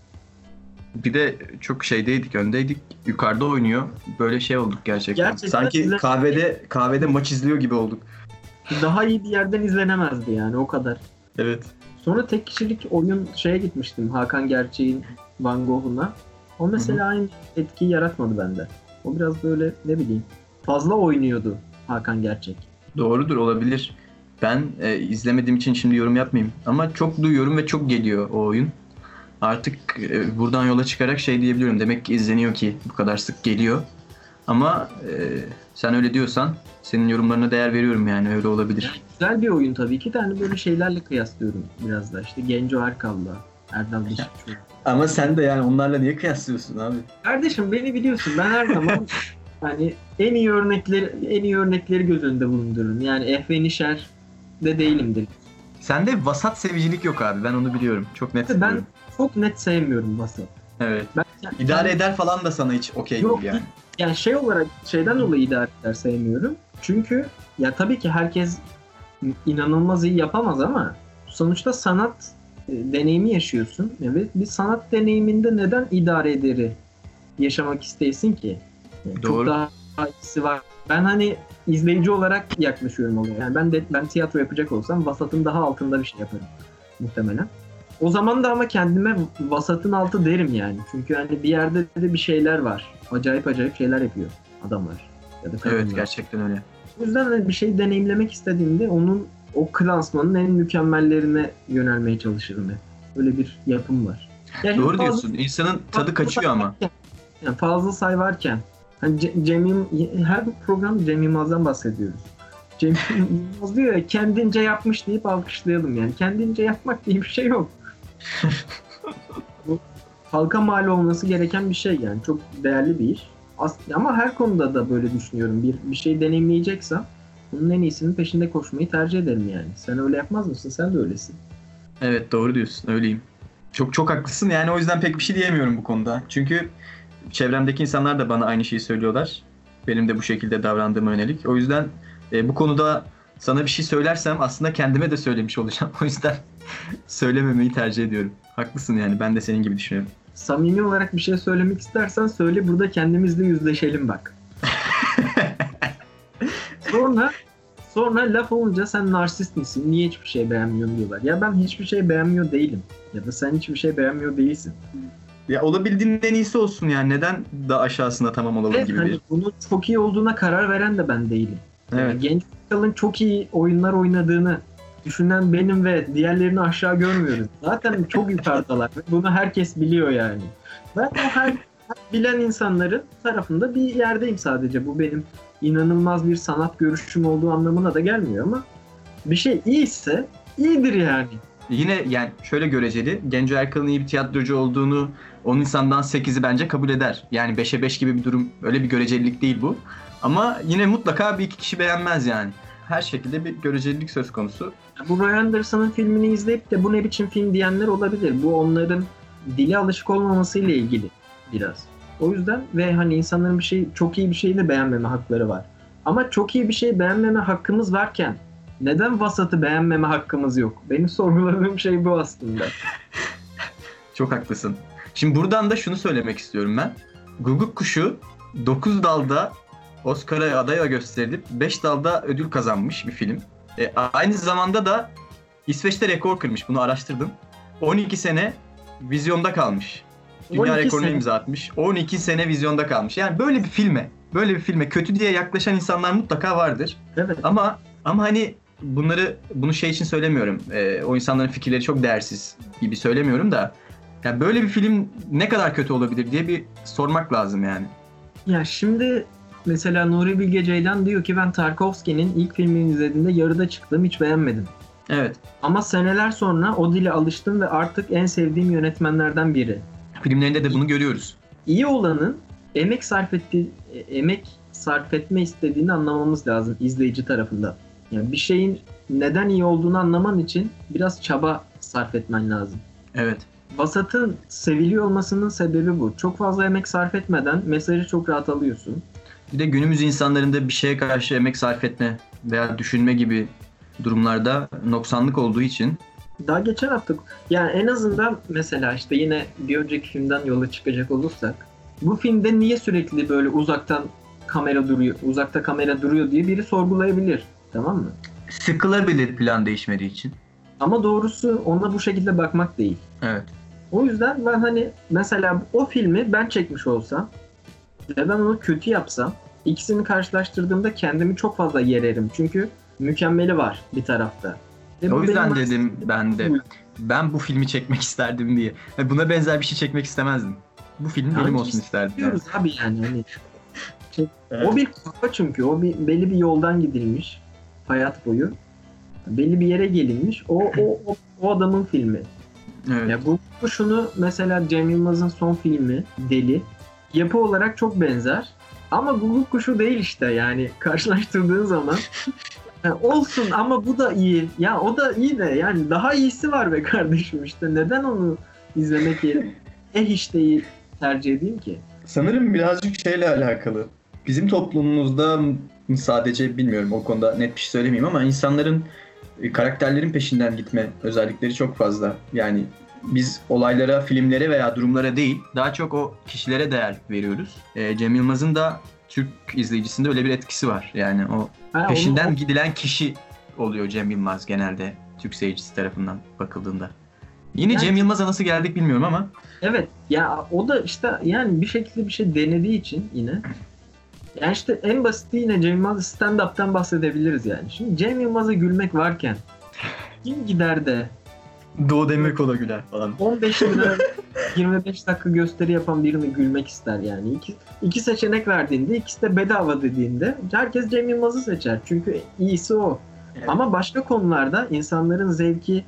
Bir de çok şeydeydik, öndeydik. Yukarıda oynuyor. Böyle şey olduk gerçekten. Gerçekten Sanki izle- kahvede kahvede maç izliyor gibi olduk. Daha iyi bir yerden izlenemezdi yani o kadar. Evet. Sonra tek kişilik oyun şeye gitmiştim. Hakan Gerçek'in Van Gogh'una. O mesela aynı etkiyi yaratmadı bende. O biraz böyle ne bileyim fazla oynuyordu Hakan Gerçek. Doğrudur olabilir. Ben e, izlemediğim için şimdi yorum yapmayayım. Ama çok duyuyorum ve çok geliyor o oyun. Artık e, buradan yola çıkarak şey diyebiliyorum. Demek ki izleniyor ki bu kadar sık geliyor. Ama e, sen öyle diyorsan senin yorumlarına değer veriyorum yani öyle olabilir. Güzel bir oyun tabii ki de hani böyle şeylerle kıyaslıyorum biraz da işte Genco Erkal'la Erdal Beşikçioğlu. Ama sen de yani onlarla niye kıyaslıyorsun abi? Kardeşim beni biliyorsun ben her zaman hani en iyi örnekleri en iyi örnekleri göz önünde bulundururum. Yani Ehve Nişer de değilimdir. Sende vasat sevicilik yok abi ben onu biliyorum. Çok net Ben biliyorum. Çok net sevmiyorum Vasat. Evet. Ben İdare eder falan da sana hiç okey değil yani. yani şey olarak şeyden dolayı idare eder sevmiyorum. Çünkü ya tabii ki herkes inanılmaz iyi yapamaz ama sonuçta sanat e, deneyimi yaşıyorsun. Evet bir sanat deneyiminde neden idare ederi yaşamak isteyesin ki? Yani Doğru. Çok daha iyisi var. Ben hani izleyici olarak yaklaşıyorum olaya. Yani ben de ben tiyatro yapacak olsam vasatın daha altında bir şey yaparım muhtemelen. O zaman da ama kendime vasatın altı derim yani. Çünkü hani bir yerde de bir şeyler var. Acayip acayip şeyler yapıyor adamlar. Ya da kadınlar. Evet gerçekten öyle. O yüzden hani bir şey deneyimlemek istediğimde onun o klasmanın en mükemmellerine yönelmeye çalışırım hep. Öyle bir yapım var. Yani Doğru fazla- İnsanın İnsanın tadı kaçıyor ama. Yani fazla say varken hani Ce- Cem her program Cem Yılmaz'dan bahsediyoruz. Cem Yılmaz diyor ya kendince yapmış deyip alkışlayalım yani. Kendince yapmak diye bir şey yok. Bu halka mal olması gereken bir şey yani. Çok değerli bir iş. As- ama her konuda da böyle düşünüyorum. Bir, bir şey deneyimleyeceksem bunun en iyisinin peşinde koşmayı tercih ederim yani. Sen öyle yapmaz mısın? Sen de öylesin. Evet doğru diyorsun öyleyim. Çok çok haklısın yani o yüzden pek bir şey diyemiyorum bu konuda. Çünkü çevremdeki insanlar da bana aynı şeyi söylüyorlar. Benim de bu şekilde davrandığıma yönelik. O yüzden e, bu konuda sana bir şey söylersem aslında kendime de söylemiş olacağım. O yüzden söylememeyi tercih ediyorum. Haklısın yani ben de senin gibi düşünüyorum. Samimi olarak bir şey söylemek istersen söyle burada kendimizle yüzleşelim bak. sonra sonra laf olunca sen narsist misin? Niye hiçbir şey beğenmiyorsun diyorlar. Ya ben hiçbir şey beğenmiyor değilim. Ya da sen hiçbir şey beğenmiyor değilsin. Ya olabildiğinin en iyisi olsun yani. Neden daha aşağısına tamam olalım Ve gibi hani bir. bunun çok iyi olduğuna karar veren de ben değilim. Yani Evet. genç Pascal'ın çok iyi oyunlar oynadığını düşünen benim ve diğerlerini aşağı görmüyoruz. Zaten çok yukarıdalar. Bunu herkes biliyor yani. O her, her bilen insanların tarafında bir yerdeyim sadece. Bu benim inanılmaz bir sanat görüşüm olduğu anlamına da gelmiyor ama bir şey iyiyse iyidir yani. Yine yani şöyle göreceli. Genco Erkal'ın iyi bir tiyatrocu olduğunu 10 insandan 8'i bence kabul eder. Yani 5'e 5 gibi bir durum öyle bir görecelilik değil bu. Ama yine mutlaka bir iki kişi beğenmez yani. Her şekilde bir görecelilik söz konusu. Bu Roy Anderson'ın filmini izleyip de bu ne biçim film diyenler olabilir. Bu onların dili alışık olmamasıyla ilgili biraz. O yüzden ve hani insanların bir şey çok iyi bir şeyi de beğenmeme hakları var. Ama çok iyi bir şey beğenmeme hakkımız varken neden vasatı beğenmeme hakkımız yok? Benim sorguladığım şey bu aslında. Çok haklısın. Şimdi buradan da şunu söylemek istiyorum ben. Guguk Kuşu 9 dalda Oscar'a aday gösterilip 5 dalda ödül kazanmış bir film. E, aynı zamanda da İsveç'te rekor kırmış. Bunu araştırdım. 12 sene vizyonda kalmış. Dünya 12 rekorunu sene. imza atmış. 12 sene vizyonda kalmış. Yani böyle bir filme, böyle bir filme kötü diye yaklaşan insanlar mutlaka vardır. Evet. Ama ama hani bunları bunu şey için söylemiyorum. Ee, o insanların fikirleri çok değersiz gibi söylemiyorum da. Ya böyle bir film ne kadar kötü olabilir diye bir sormak lazım yani. Ya şimdi mesela Nuri Bilge Ceylan diyor ki ben Tarkovski'nin ilk filmini izlediğimde yarıda çıktım hiç beğenmedim. Evet. Ama seneler sonra o dile alıştım ve artık en sevdiğim yönetmenlerden biri. Filmlerinde de bunu görüyoruz. İyi olanın emek sarf ettiği, e, emek sarf etme istediğini anlamamız lazım izleyici tarafından. Yani bir şeyin neden iyi olduğunu anlaman için biraz çaba sarf etmen lazım. Evet. Vasat'ın seviliyor olmasının sebebi bu. Çok fazla emek sarf etmeden mesajı çok rahat alıyorsun. Bir de günümüz insanlarında bir şeye karşı emek sarf etme veya düşünme gibi durumlarda noksanlık olduğu için Daha geçen hafta yani en azından mesela işte yine bir önceki filmden yola çıkacak olursak bu filmde niye sürekli böyle uzaktan kamera duruyor, uzakta kamera duruyor diye biri sorgulayabilir. Tamam mı? sıkılabilir plan değişmediği için. Ama doğrusu ona bu şekilde bakmak değil. Evet. O yüzden ben hani mesela o filmi ben çekmiş olsam ve ben onu kötü yapsam ikisini karşılaştırdığımda kendimi çok fazla yererim. Çünkü mükemmeli var bir tarafta. Ve O yüzden benim dedim ben de ben bu filmi çekmek isterdim diye. Buna benzer bir şey çekmek istemezdim. Bu film benim Hangi olsun isterdim. Diyoruz abi yani hani. Evet. O bir kafa çünkü. O bir belli bir yoldan gidilmiş hayat boyu. Belli bir yere gelinmiş. O o o, o adamın filmi. Evet. Ya bu, bu şunu mesela Cem Yılmaz'ın son filmi Deli yapı olarak çok benzer. Ama Google kuşu değil işte yani karşılaştırdığın zaman. Ya olsun ama bu da iyi. Ya o da iyi de yani daha iyisi var be kardeşim işte. Neden onu izlemek yerine eh işte iyi tercih edeyim ki? Sanırım birazcık şeyle alakalı. Bizim toplumumuzda sadece bilmiyorum o konuda net bir şey söylemeyeyim ama insanların e, karakterlerin peşinden gitme özellikleri çok fazla. Yani biz olaylara, filmlere veya durumlara değil daha çok o kişilere değer veriyoruz. E, Cem Yılmaz'ın da Türk izleyicisinde öyle bir etkisi var. Yani o Ha, peşinden onu- gidilen kişi oluyor Cem Yılmaz genelde Türk seyircisi tarafından bakıldığında. Yine Yani- Cem Yılmaz'a nasıl geldik bilmiyorum ama Evet ya o da işte yani bir şekilde bir şey denediği için yine yani işte en basiti yine Cem Yılmaz stand-up'tan bahsedebiliriz yani. Şimdi Cem Yılmaz'a gülmek varken kim gider de Doğu Demirkol'a güler falan. 15 lira 25 dakika gösteri yapan birini gülmek ister yani. İki, iki seçenek verdiğinde ikisi de bedava dediğinde herkes Cem Yılmaz'ı seçer. Çünkü iyisi o. Evet. Ama başka konularda insanların zevki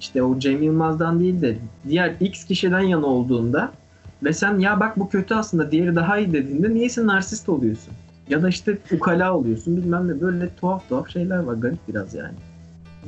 işte o Cem Yılmaz'dan değil de diğer X kişiden yana olduğunda ve sen ya bak bu kötü aslında diğeri daha iyi dediğinde niyeyse narsist oluyorsun. Ya da işte ukala oluyorsun bilmem ne böyle tuhaf tuhaf şeyler var garip biraz yani.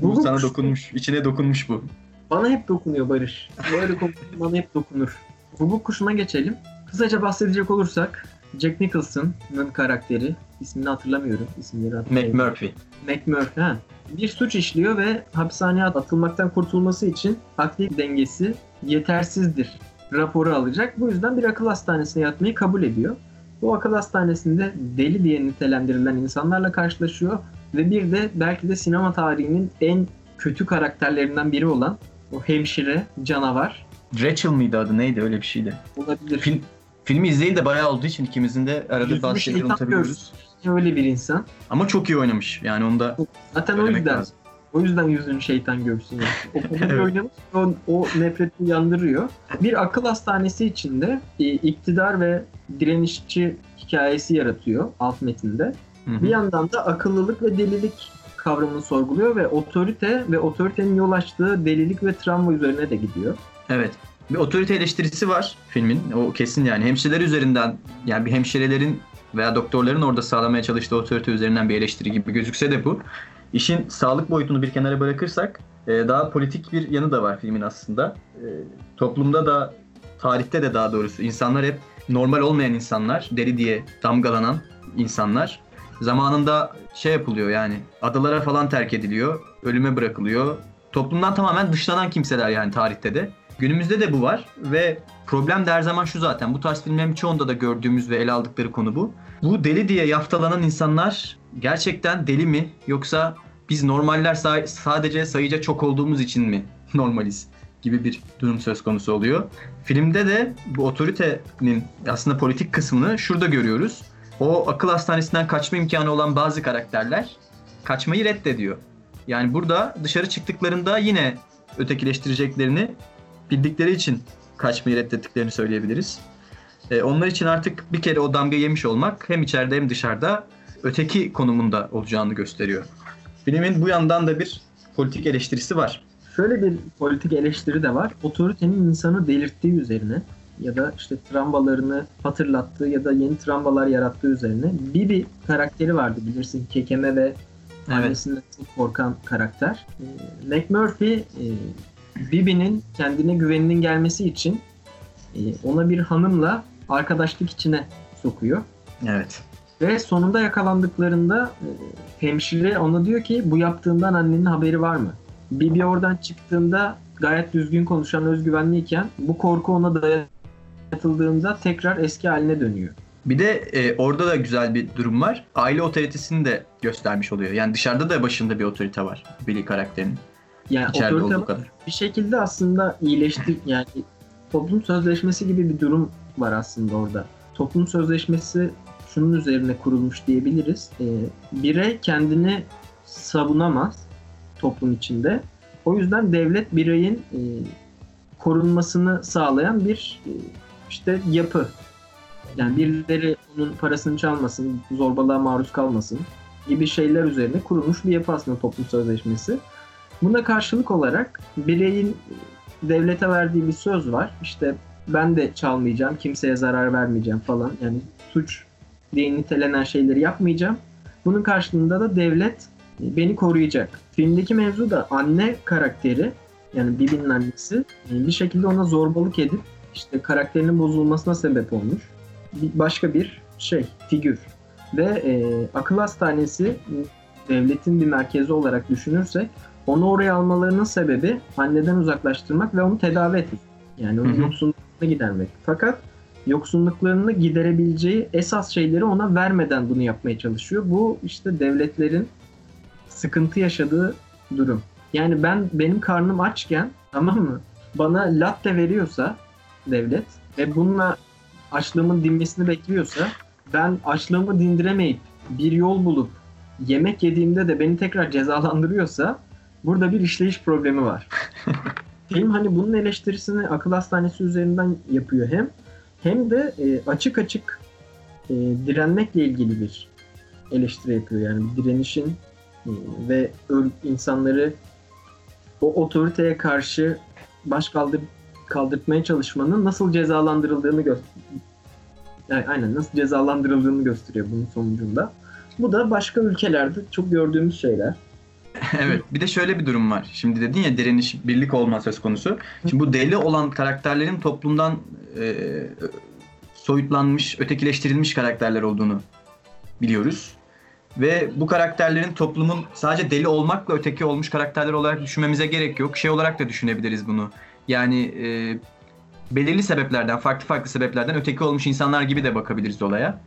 Bu Bu- sana dokunmuş, içine dokunmuş bu. Bana hep dokunuyor Barış. Böyle konuşuyor bana hep dokunur. Hukuk kuşuna geçelim. Kısaca bahsedecek olursak Jack Nicholson'ın karakteri ismini hatırlamıyorum. İsimleri hatırlamıyorum. McMurphy. McMurphy. Ha. Bir suç işliyor ve hapishaneye atılmaktan kurtulması için akli dengesi yetersizdir raporu alacak. Bu yüzden bir akıl hastanesine yatmayı kabul ediyor. Bu akıl hastanesinde deli diye nitelendirilen insanlarla karşılaşıyor ve bir de belki de sinema tarihinin en kötü karakterlerinden biri olan o hemşire canavar Rachel mıydı adı neydi öyle bir şeydi. olabilir. Film, filmi izleyeli de bayağı olduğu için ikimizin de arada bazı şeyleri unutabiliyoruz. Öyle bir insan. Ama çok iyi oynamış. Yani onu da Zaten o yüzden lazım. O yüzden yüzünü şeytan görsün yani. O Evet. oynamış o, o nefreti uyandırıyor. Bir akıl hastanesi içinde e, iktidar ve direnişçi hikayesi yaratıyor alt metinde. Hı hı. Bir yandan da akıllılık ve delilik kavramını sorguluyor ve otorite ve otoritenin yol açtığı delilik ve travma üzerine de gidiyor. Evet. Bir otorite eleştirisi var filmin. O kesin yani. Hemşireler üzerinden yani bir hemşirelerin veya doktorların orada sağlamaya çalıştığı otorite üzerinden bir eleştiri gibi gözükse de bu. İşin sağlık boyutunu bir kenara bırakırsak e, daha politik bir yanı da var filmin aslında. E, Toplumda da tarihte de daha doğrusu insanlar hep normal olmayan insanlar, deli diye damgalanan insanlar. Zamanında şey yapılıyor yani adalara falan terk ediliyor, ölüme bırakılıyor. Toplumdan tamamen dışlanan kimseler yani tarihte de. Günümüzde de bu var ve problem de her zaman şu zaten. Bu tarz filmlerin çoğunda da gördüğümüz ve ele aldıkları konu bu. Bu deli diye yaftalanan insanlar gerçekten deli mi yoksa biz normaller sa- sadece sayıca çok olduğumuz için mi normaliz gibi bir durum söz konusu oluyor. Filmde de bu otoritenin aslında politik kısmını şurada görüyoruz. O akıl hastanesinden kaçma imkanı olan bazı karakterler kaçmayı reddediyor. Yani burada dışarı çıktıklarında yine ötekileştireceklerini bildikleri için kaçmayı reddettiklerini söyleyebiliriz. E, onlar için artık bir kere o damga yemiş olmak hem içeride hem dışarıda öteki konumunda olacağını gösteriyor. Filmin bu yandan da bir politik eleştirisi var. Şöyle bir politik eleştiri de var. Otoritenin insanı delirttiği üzerine ya da işte travmalarını hatırlattığı ya da yeni travmalar yarattığı üzerine Bibi karakteri vardı bilirsin. Kekeme ve Evet. annesinden çok korkan karakter. Ee, McMurphy e, Bibi'nin kendine güveninin gelmesi için e, ona bir hanımla arkadaşlık içine sokuyor. Evet. Ve sonunda yakalandıklarında e, hemşire ona diyor ki bu yaptığından annenin haberi var mı? Bibi oradan çıktığında gayet düzgün konuşan özgüvenliyken bu korku ona dayatıldığında tekrar eski haline dönüyor. Bir de e, orada da güzel bir durum var. Aile otoritesini de göstermiş oluyor. Yani dışarıda da başında bir otorite var Billy karakterinin. Yani İçeride otorite olduğu kadar. bir şekilde aslında iyileştir yani toplum sözleşmesi gibi bir durum var aslında orada. Toplum sözleşmesi şunun üzerine kurulmuş diyebiliriz. Ee, birey kendini savunamaz toplum içinde. O yüzden devlet bireyin e, korunmasını sağlayan bir e, işte yapı. Yani birileri onun parasını çalmasın, zorbalığa maruz kalmasın gibi şeyler üzerine kurulmuş bir yapı aslında toplum sözleşmesi. Buna karşılık olarak bireyin devlete verdiği bir söz var. İşte ben de çalmayacağım, kimseye zarar vermeyeceğim falan. Yani suç diye nitelenen şeyleri yapmayacağım. Bunun karşılığında da devlet beni koruyacak. Filmdeki mevzu da anne karakteri yani Bibi'nin annesi bir şekilde ona zorbalık edip işte karakterinin bozulmasına sebep olmuş. Bir, başka bir şey, figür. Ve e, akıl hastanesi devletin bir merkezi olarak düşünürsek onu oraya almalarının sebebi anneden uzaklaştırmak ve onu tedavi etmek. Yani onun yoksunluklarını gidermek. Fakat yoksunluklarını giderebileceği esas şeyleri ona vermeden bunu yapmaya çalışıyor. Bu işte devletlerin sıkıntı yaşadığı durum. Yani ben benim karnım açken tamam mı? bana latte veriyorsa devlet ve bununla açlığımın dinmesini bekliyorsa ben açlığımı dindiremeyip bir yol bulup yemek yediğimde de beni tekrar cezalandırıyorsa burada bir işleyiş problemi var. Film hani bunun eleştirisini akıl hastanesi üzerinden yapıyor hem hem de e, açık açık e, direnmekle ilgili bir eleştiri yapıyor. Yani direnişin e, ve insanları o otoriteye karşı baş kaldır kaldırtmaya çalışmanın nasıl cezalandırıldığını gösteriyor. Yani aynen nasıl cezalandırıldığını gösteriyor bunun sonucunda. Bu da başka ülkelerde çok gördüğümüz şeyler. evet. Bir de şöyle bir durum var. Şimdi dedin ya direniş, birlik olma söz konusu. Şimdi bu deli olan karakterlerin toplumdan e, soyutlanmış, ötekileştirilmiş karakterler olduğunu biliyoruz. Ve bu karakterlerin toplumun sadece deli olmakla öteki olmuş karakterler olarak düşünmemize gerek yok. Şey olarak da düşünebiliriz bunu. Yani e, belirli sebeplerden, farklı farklı sebeplerden öteki olmuş insanlar gibi de bakabiliriz olaya.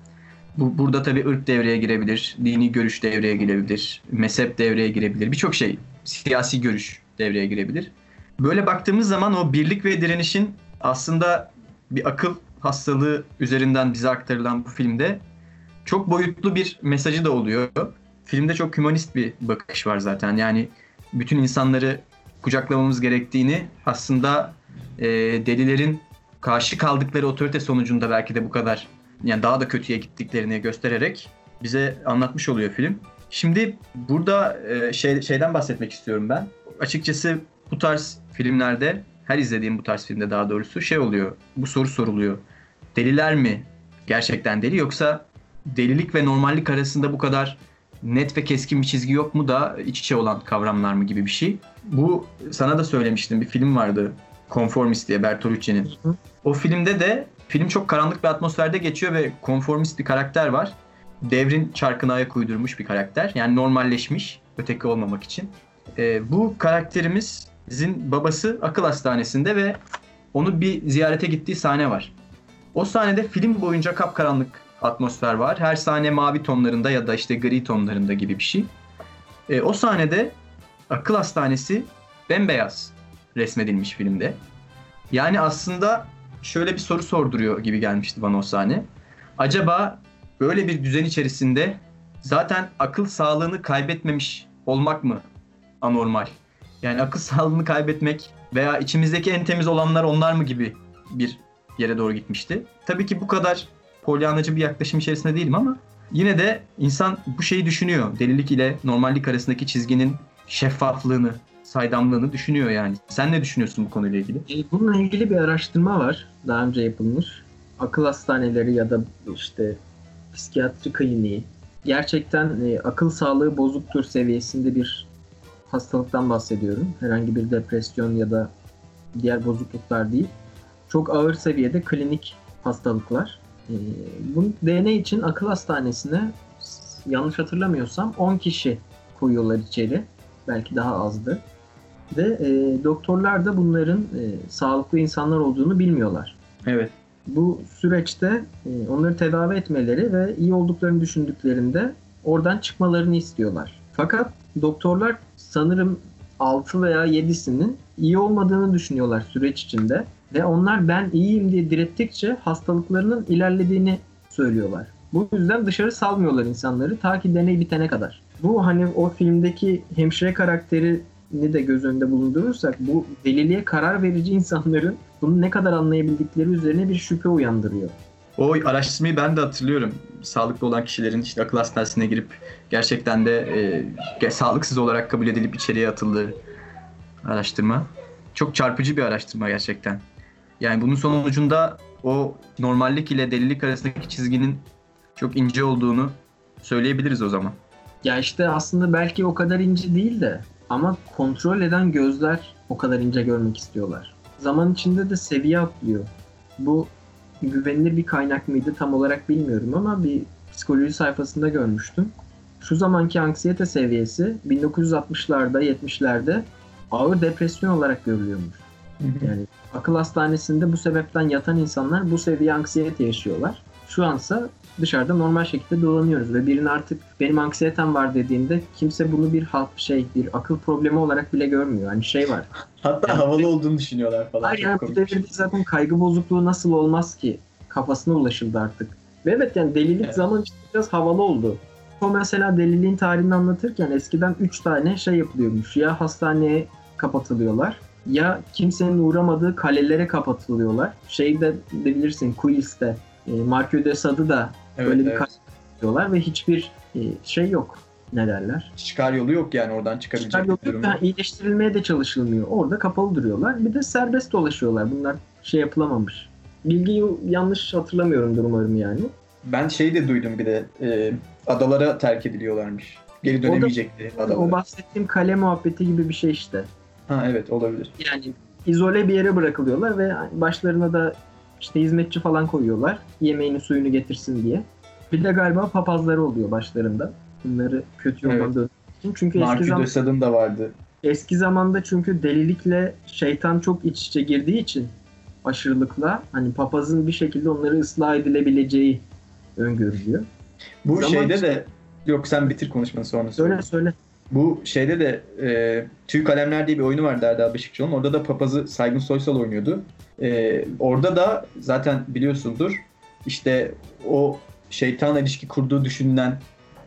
Bu, burada tabii ırk devreye girebilir, dini görüş devreye girebilir, mezhep devreye girebilir, birçok şey, siyasi görüş devreye girebilir. Böyle baktığımız zaman o birlik ve direnişin aslında bir akıl hastalığı üzerinden bize aktarılan bu filmde çok boyutlu bir mesajı da oluyor. Filmde çok hümanist bir bakış var zaten. Yani bütün insanları kucaklamamız gerektiğini aslında e, delilerin karşı kaldıkları otorite sonucunda belki de bu kadar yani daha da kötüye gittiklerini göstererek bize anlatmış oluyor film. Şimdi burada e, şey, şeyden bahsetmek istiyorum ben. Açıkçası bu tarz filmlerde her izlediğim bu tarz filmde daha doğrusu şey oluyor. Bu soru soruluyor. Deliler mi gerçekten deli yoksa delilik ve normallik arasında bu kadar net ve keskin bir çizgi yok mu da iç içe olan kavramlar mı gibi bir şey. Bu sana da söylemiştim bir film vardı Conformist diye Bertolucci'nin. O filmde de film çok karanlık bir atmosferde geçiyor ve konformist bir karakter var. Devrin çarkına ayak uydurmuş bir karakter. Yani normalleşmiş öteki olmamak için. Ee, bu karakterimizin babası akıl hastanesinde ve onu bir ziyarete gittiği sahne var. O sahnede film boyunca kapkaranlık atmosfer var. Her sahne mavi tonlarında ya da işte gri tonlarında gibi bir şey. E, o sahnede akıl hastanesi bembeyaz resmedilmiş filmde. Yani aslında şöyle bir soru sorduruyor gibi gelmişti bana o sahne. Acaba böyle bir düzen içerisinde zaten akıl sağlığını kaybetmemiş olmak mı anormal? Yani akıl sağlığını kaybetmek veya içimizdeki en temiz olanlar onlar mı gibi bir yere doğru gitmişti. Tabii ki bu kadar polyanacı bir yaklaşım içerisinde değilim ama yine de insan bu şeyi düşünüyor. Delilik ile normallik arasındaki çizginin şeffaflığını, saydamlığını düşünüyor yani. Sen ne düşünüyorsun bu konuyla ilgili? E, bununla ilgili bir araştırma var. Daha önce yapılmış. Akıl hastaneleri ya da işte psikiyatri kliniği gerçekten e, akıl sağlığı bozuktur seviyesinde bir hastalıktan bahsediyorum. Herhangi bir depresyon ya da diğer bozukluklar değil. Çok ağır seviyede klinik hastalıklar. E, bu DNA için akıl hastanesine yanlış hatırlamıyorsam 10 kişi koyuyorlar içeri. Belki daha azdı. Ve e, doktorlar da bunların e, sağlıklı insanlar olduğunu bilmiyorlar. Evet. Bu süreçte e, onları tedavi etmeleri ve iyi olduklarını düşündüklerinde oradan çıkmalarını istiyorlar. Fakat doktorlar sanırım 6 veya 7'sinin iyi olmadığını düşünüyorlar süreç içinde. Ve onlar ben iyiyim diye direttikçe hastalıklarının ilerlediğini söylüyorlar. Bu yüzden dışarı salmıyorlar insanları ta ki deney bitene kadar. Bu hani o filmdeki hemşire karakteri de göz önünde bulundurursak bu deliliğe karar verici insanların bunu ne kadar anlayabildikleri üzerine bir şüphe uyandırıyor. O araştırmayı ben de hatırlıyorum. Sağlıklı olan kişilerin işte akıl hastanesine girip gerçekten de e, sağlıksız olarak kabul edilip içeriye atıldığı araştırma. Çok çarpıcı bir araştırma gerçekten. Yani bunun sonucunda o normallik ile delilik arasındaki çizginin çok ince olduğunu söyleyebiliriz o zaman. Ya işte aslında belki o kadar ince değil de ama kontrol eden gözler o kadar ince görmek istiyorlar. Zaman içinde de seviye atlıyor. Bu güvenilir bir kaynak mıydı tam olarak bilmiyorum ama bir psikoloji sayfasında görmüştüm. Şu zamanki anksiyete seviyesi 1960'larda 70'lerde ağır depresyon olarak görülüyormuş. Yani akıl hastanesinde bu sebepten yatan insanlar bu seviye anksiyete yaşıyorlar. Şu ansa dışarıda normal şekilde dolanıyoruz ve birinin artık benim anksiyetem var dediğinde kimse bunu bir halk şey bir akıl problemi olarak bile görmüyor. Hani şey var. Hatta Yani- havalı olduğunu düşünüyorlar falan. Hayır yani bu devirde zaten kaygı bozukluğu nasıl olmaz ki? Kafasına ulaşıldı artık. Ve evet yani delilik Evet. zaman işte biraz havalı oldu. O mesela deliliğin tarihini anlatırken eskiden 3 tane şey yapılıyormuş. Ya hastaneye kapatılıyorlar ya kimsenin uğramadığı kalelere kapatılıyorlar. Şeyde de bilirsin Quills'te e, Marquis de Sade'ı da Evet, böyle bir evet. kale kapatıyorlar ve hiçbir e, şey yok. Ne derler? Çıkar yolu yok yani oradan çıkabilecek Çıkar bir yok yok. iyileştirilmeye de çalışılmıyor. Orada kapalı duruyorlar. Bir de serbest dolaşıyorlar. Bunlar şey yapılamamış. Bilgiyi yanlış hatırlamıyorumdur umarım yani. Ben şey de duydum bir de e, adalara terk ediliyorlarmış. Geri dönemeyecekti adalara. O bahsettiğim kale muhabbeti gibi bir şey işte. Ha evet olabilir. Yani izole bir yere bırakılıyorlar ve başlarına da işte hizmetçi falan koyuyorlar. Yemeğini suyunu getirsin diye. Bir de galiba papazları oluyor başlarında. Bunları kötü yoldan Evet. için. Çünkü eski, zaman, da vardı. eski zamanda çünkü delilikle şeytan çok iç içe girdiği için aşırılıkla hani papazın bir şekilde onları ıslah edilebileceği öngörülüyor. Bu Zaman- şeyde de yok sen bitir konuşmanı sonra söyle. Söyle söyle. Bu şeyde de e, Tüy Kalemler diye bir oyunu vardı Erdal Beşikçioğlu'nun. Orada da papazı Saygın Soysal oynuyordu. E, orada da zaten biliyorsundur işte o şeytanla ilişki kurduğu düşünülen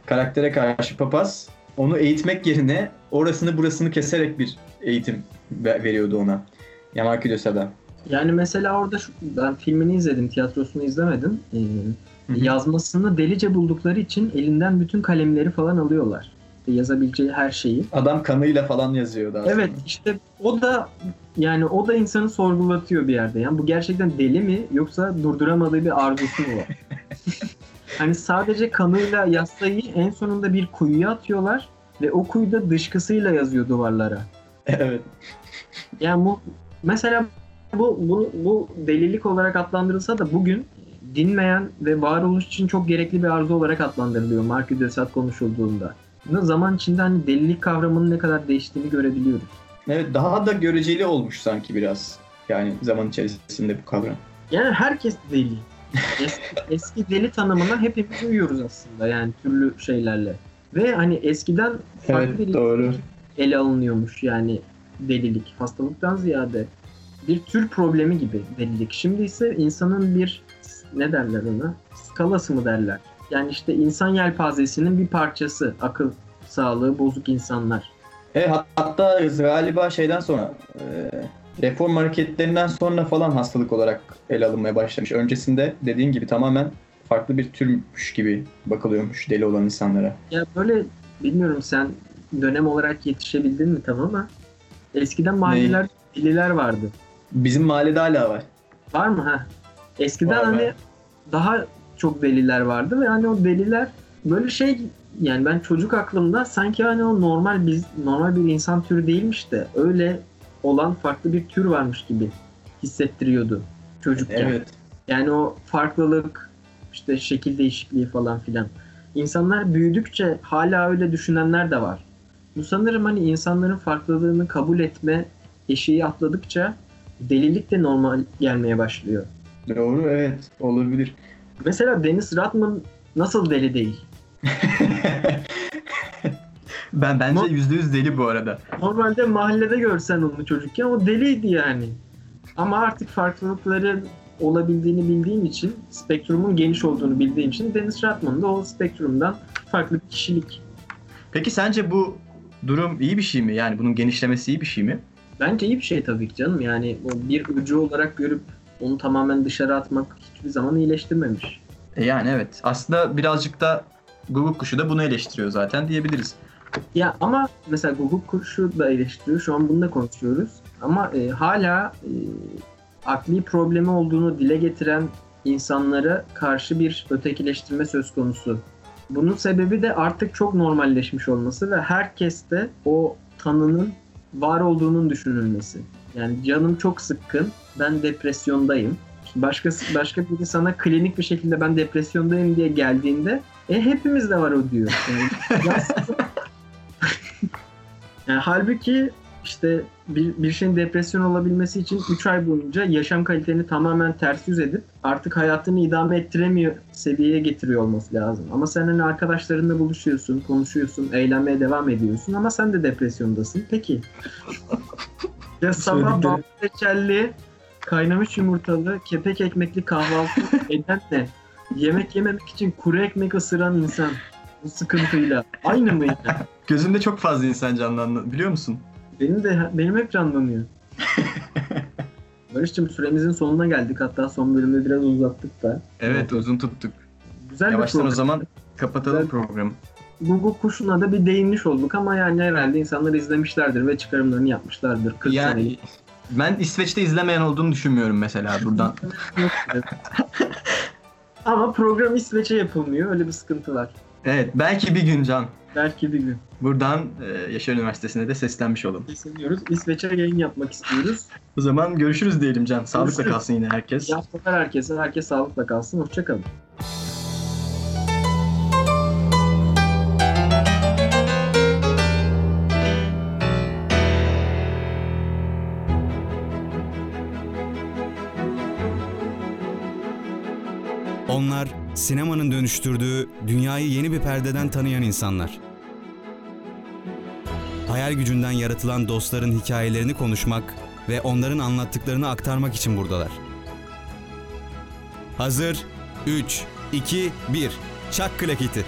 karaktere karşı papaz onu eğitmek yerine orasını burasını keserek bir eğitim ve- veriyordu ona. Yamarki de Sada. Yani mesela orada şu, ben filmini izledim, tiyatrosunu izlemedim. Ee, yazmasını delice buldukları için elinden bütün kalemleri falan alıyorlar. Yazabileceği her şeyi. Adam kanıyla falan yazıyordu aslında. Evet işte o da yani o da insanı sorgulatıyor bir yerde. Yani bu gerçekten deli mi yoksa durduramadığı bir arzusu mu var? hani sadece kanıyla yazsayı en sonunda bir kuyuya atıyorlar ve o kuyuda dışkısıyla yazıyor duvarlara. evet. Yani bu mesela bu, bu, bu delilik olarak adlandırılsa da bugün dinmeyen ve varoluş için çok gerekli bir arzu olarak adlandırılıyor Marquis de Sade konuşulduğunda. Zaman içinde hani delilik kavramının ne kadar değiştiğini görebiliyoruz. Evet daha da göreceli olmuş sanki biraz. Yani zaman içerisinde bu kavram. Yani herkes deli. Eski, eski deli tanımına hepimiz uyuyoruz aslında yani türlü şeylerle. Ve hani eskiden farklı bir doğru. ele alınıyormuş yani delilik. Hastalıktan ziyade bir tür problemi gibi delilik. Şimdi ise insanın bir ne derler ona? Skalası mı derler? Yani işte insan yelpazesinin bir parçası. Akıl sağlığı bozuk insanlar. E, hat- hatta galiba şeyden sonra e, reform hareketlerinden sonra falan hastalık olarak ele alınmaya başlamış. Öncesinde dediğin gibi tamamen farklı bir türmüş gibi bakılıyormuş deli olan insanlara. Ya böyle bilmiyorum sen dönem olarak yetişebildin mi tam ama eskiden mahalleler deliler vardı. Bizim mahallede hala var. Var mı ha? Eskiden Var, hani var. daha çok deliler vardı ve hani o deliler böyle şey yani ben çocuk aklımda sanki hani o normal biz normal bir insan türü değilmiş de öyle olan farklı bir tür varmış gibi hissettiriyordu çocukken. Evet. Yani o farklılık işte şekil değişikliği falan filan. İnsanlar büyüdükçe hala öyle düşünenler de var. Bu sanırım hani insanların farklılığını kabul etme eşiği atladıkça delilik de normal gelmeye başlıyor. Doğru evet olabilir. Mesela Dennis Rodman nasıl deli değil? ben bence yüzde yüz deli bu arada. Normalde mahallede görsen onu çocukken o deliydi yani. Ama artık farklılıkların olabildiğini bildiğim için, spektrumun geniş olduğunu bildiğim için Dennis Rodman da o spektrumdan farklı bir kişilik. Peki sence bu durum iyi bir şey mi? Yani bunun genişlemesi iyi bir şey mi? Bence iyi bir şey tabii ki canım. Yani bir ucu olarak görüp onu tamamen dışarı atmak hiçbir zaman iyileştirmemiş. E yani evet. Aslında birazcık da Google kuşu da bunu eleştiriyor zaten diyebiliriz. Ya ama mesela Google kurşu da eleştiriyor. Şu an bunu da konuşuyoruz. Ama e, hala e, akli problemi olduğunu dile getiren insanlara karşı bir ötekileştirme söz konusu. Bunun sebebi de artık çok normalleşmiş olması ve herkeste o tanının var olduğunun düşünülmesi. Yani canım çok sıkkın, ben depresyondayım. Başkası, başka biri sana klinik bir şekilde ben depresyondayım diye geldiğinde e hepimizde var o diyor. Yani, ya yani halbuki işte bir, bir şeyin depresyon olabilmesi için 3 ay boyunca yaşam kaliteni tamamen ters yüz edip artık hayatını idame ettiremiyor seviyeye getiriyor olması lazım. Ama sen hani arkadaşlarınla buluşuyorsun, konuşuyorsun, eğlenmeye devam ediyorsun ama sen de depresyondasın. Peki. ya sabah bal reçelli, kaynamış yumurtalı, kepek ekmekli kahvaltı eden de yemek yememek için kuru ekmek ısıran insan bu sıkıntıyla aynı mı yani? Gözümde çok fazla insan canlandı biliyor musun? Benim de benim hep canlanıyor. Barış'cığım süremizin sonuna geldik. Hatta son bölümde biraz uzattık da. Evet uzun tuttuk. Güzel Yavaştan bir o zaman kapatalım Güzel. programı. Google kuşuna da bir değinmiş olduk ama yani herhalde insanlar izlemişlerdir ve çıkarımlarını yapmışlardır. 40 Yani senelik. Ben İsveç'te izlemeyen olduğunu düşünmüyorum mesela buradan. ama program İsveç'e yapılmıyor. Öyle bir sıkıntı var. Evet belki bir gün Can. Belki bir gün. Buradan e, Yaşar Üniversitesi'ne de seslenmiş olalım. Sesleniyoruz. İsveç'e yayın yapmak istiyoruz. O zaman görüşürüz diyelim Can. Sağlıkla Görüşürüz. kalsın yine herkes. İyi haftalar herkese. Herkes sağlıkla kalsın. Hoşçakalın. Sinemanın dönüştürdüğü dünyayı yeni bir perdeden tanıyan insanlar. Hayal gücünden yaratılan dostların hikayelerini konuşmak ve onların anlattıklarını aktarmak için buradalar. Hazır 3 2 1 Çak klaketi.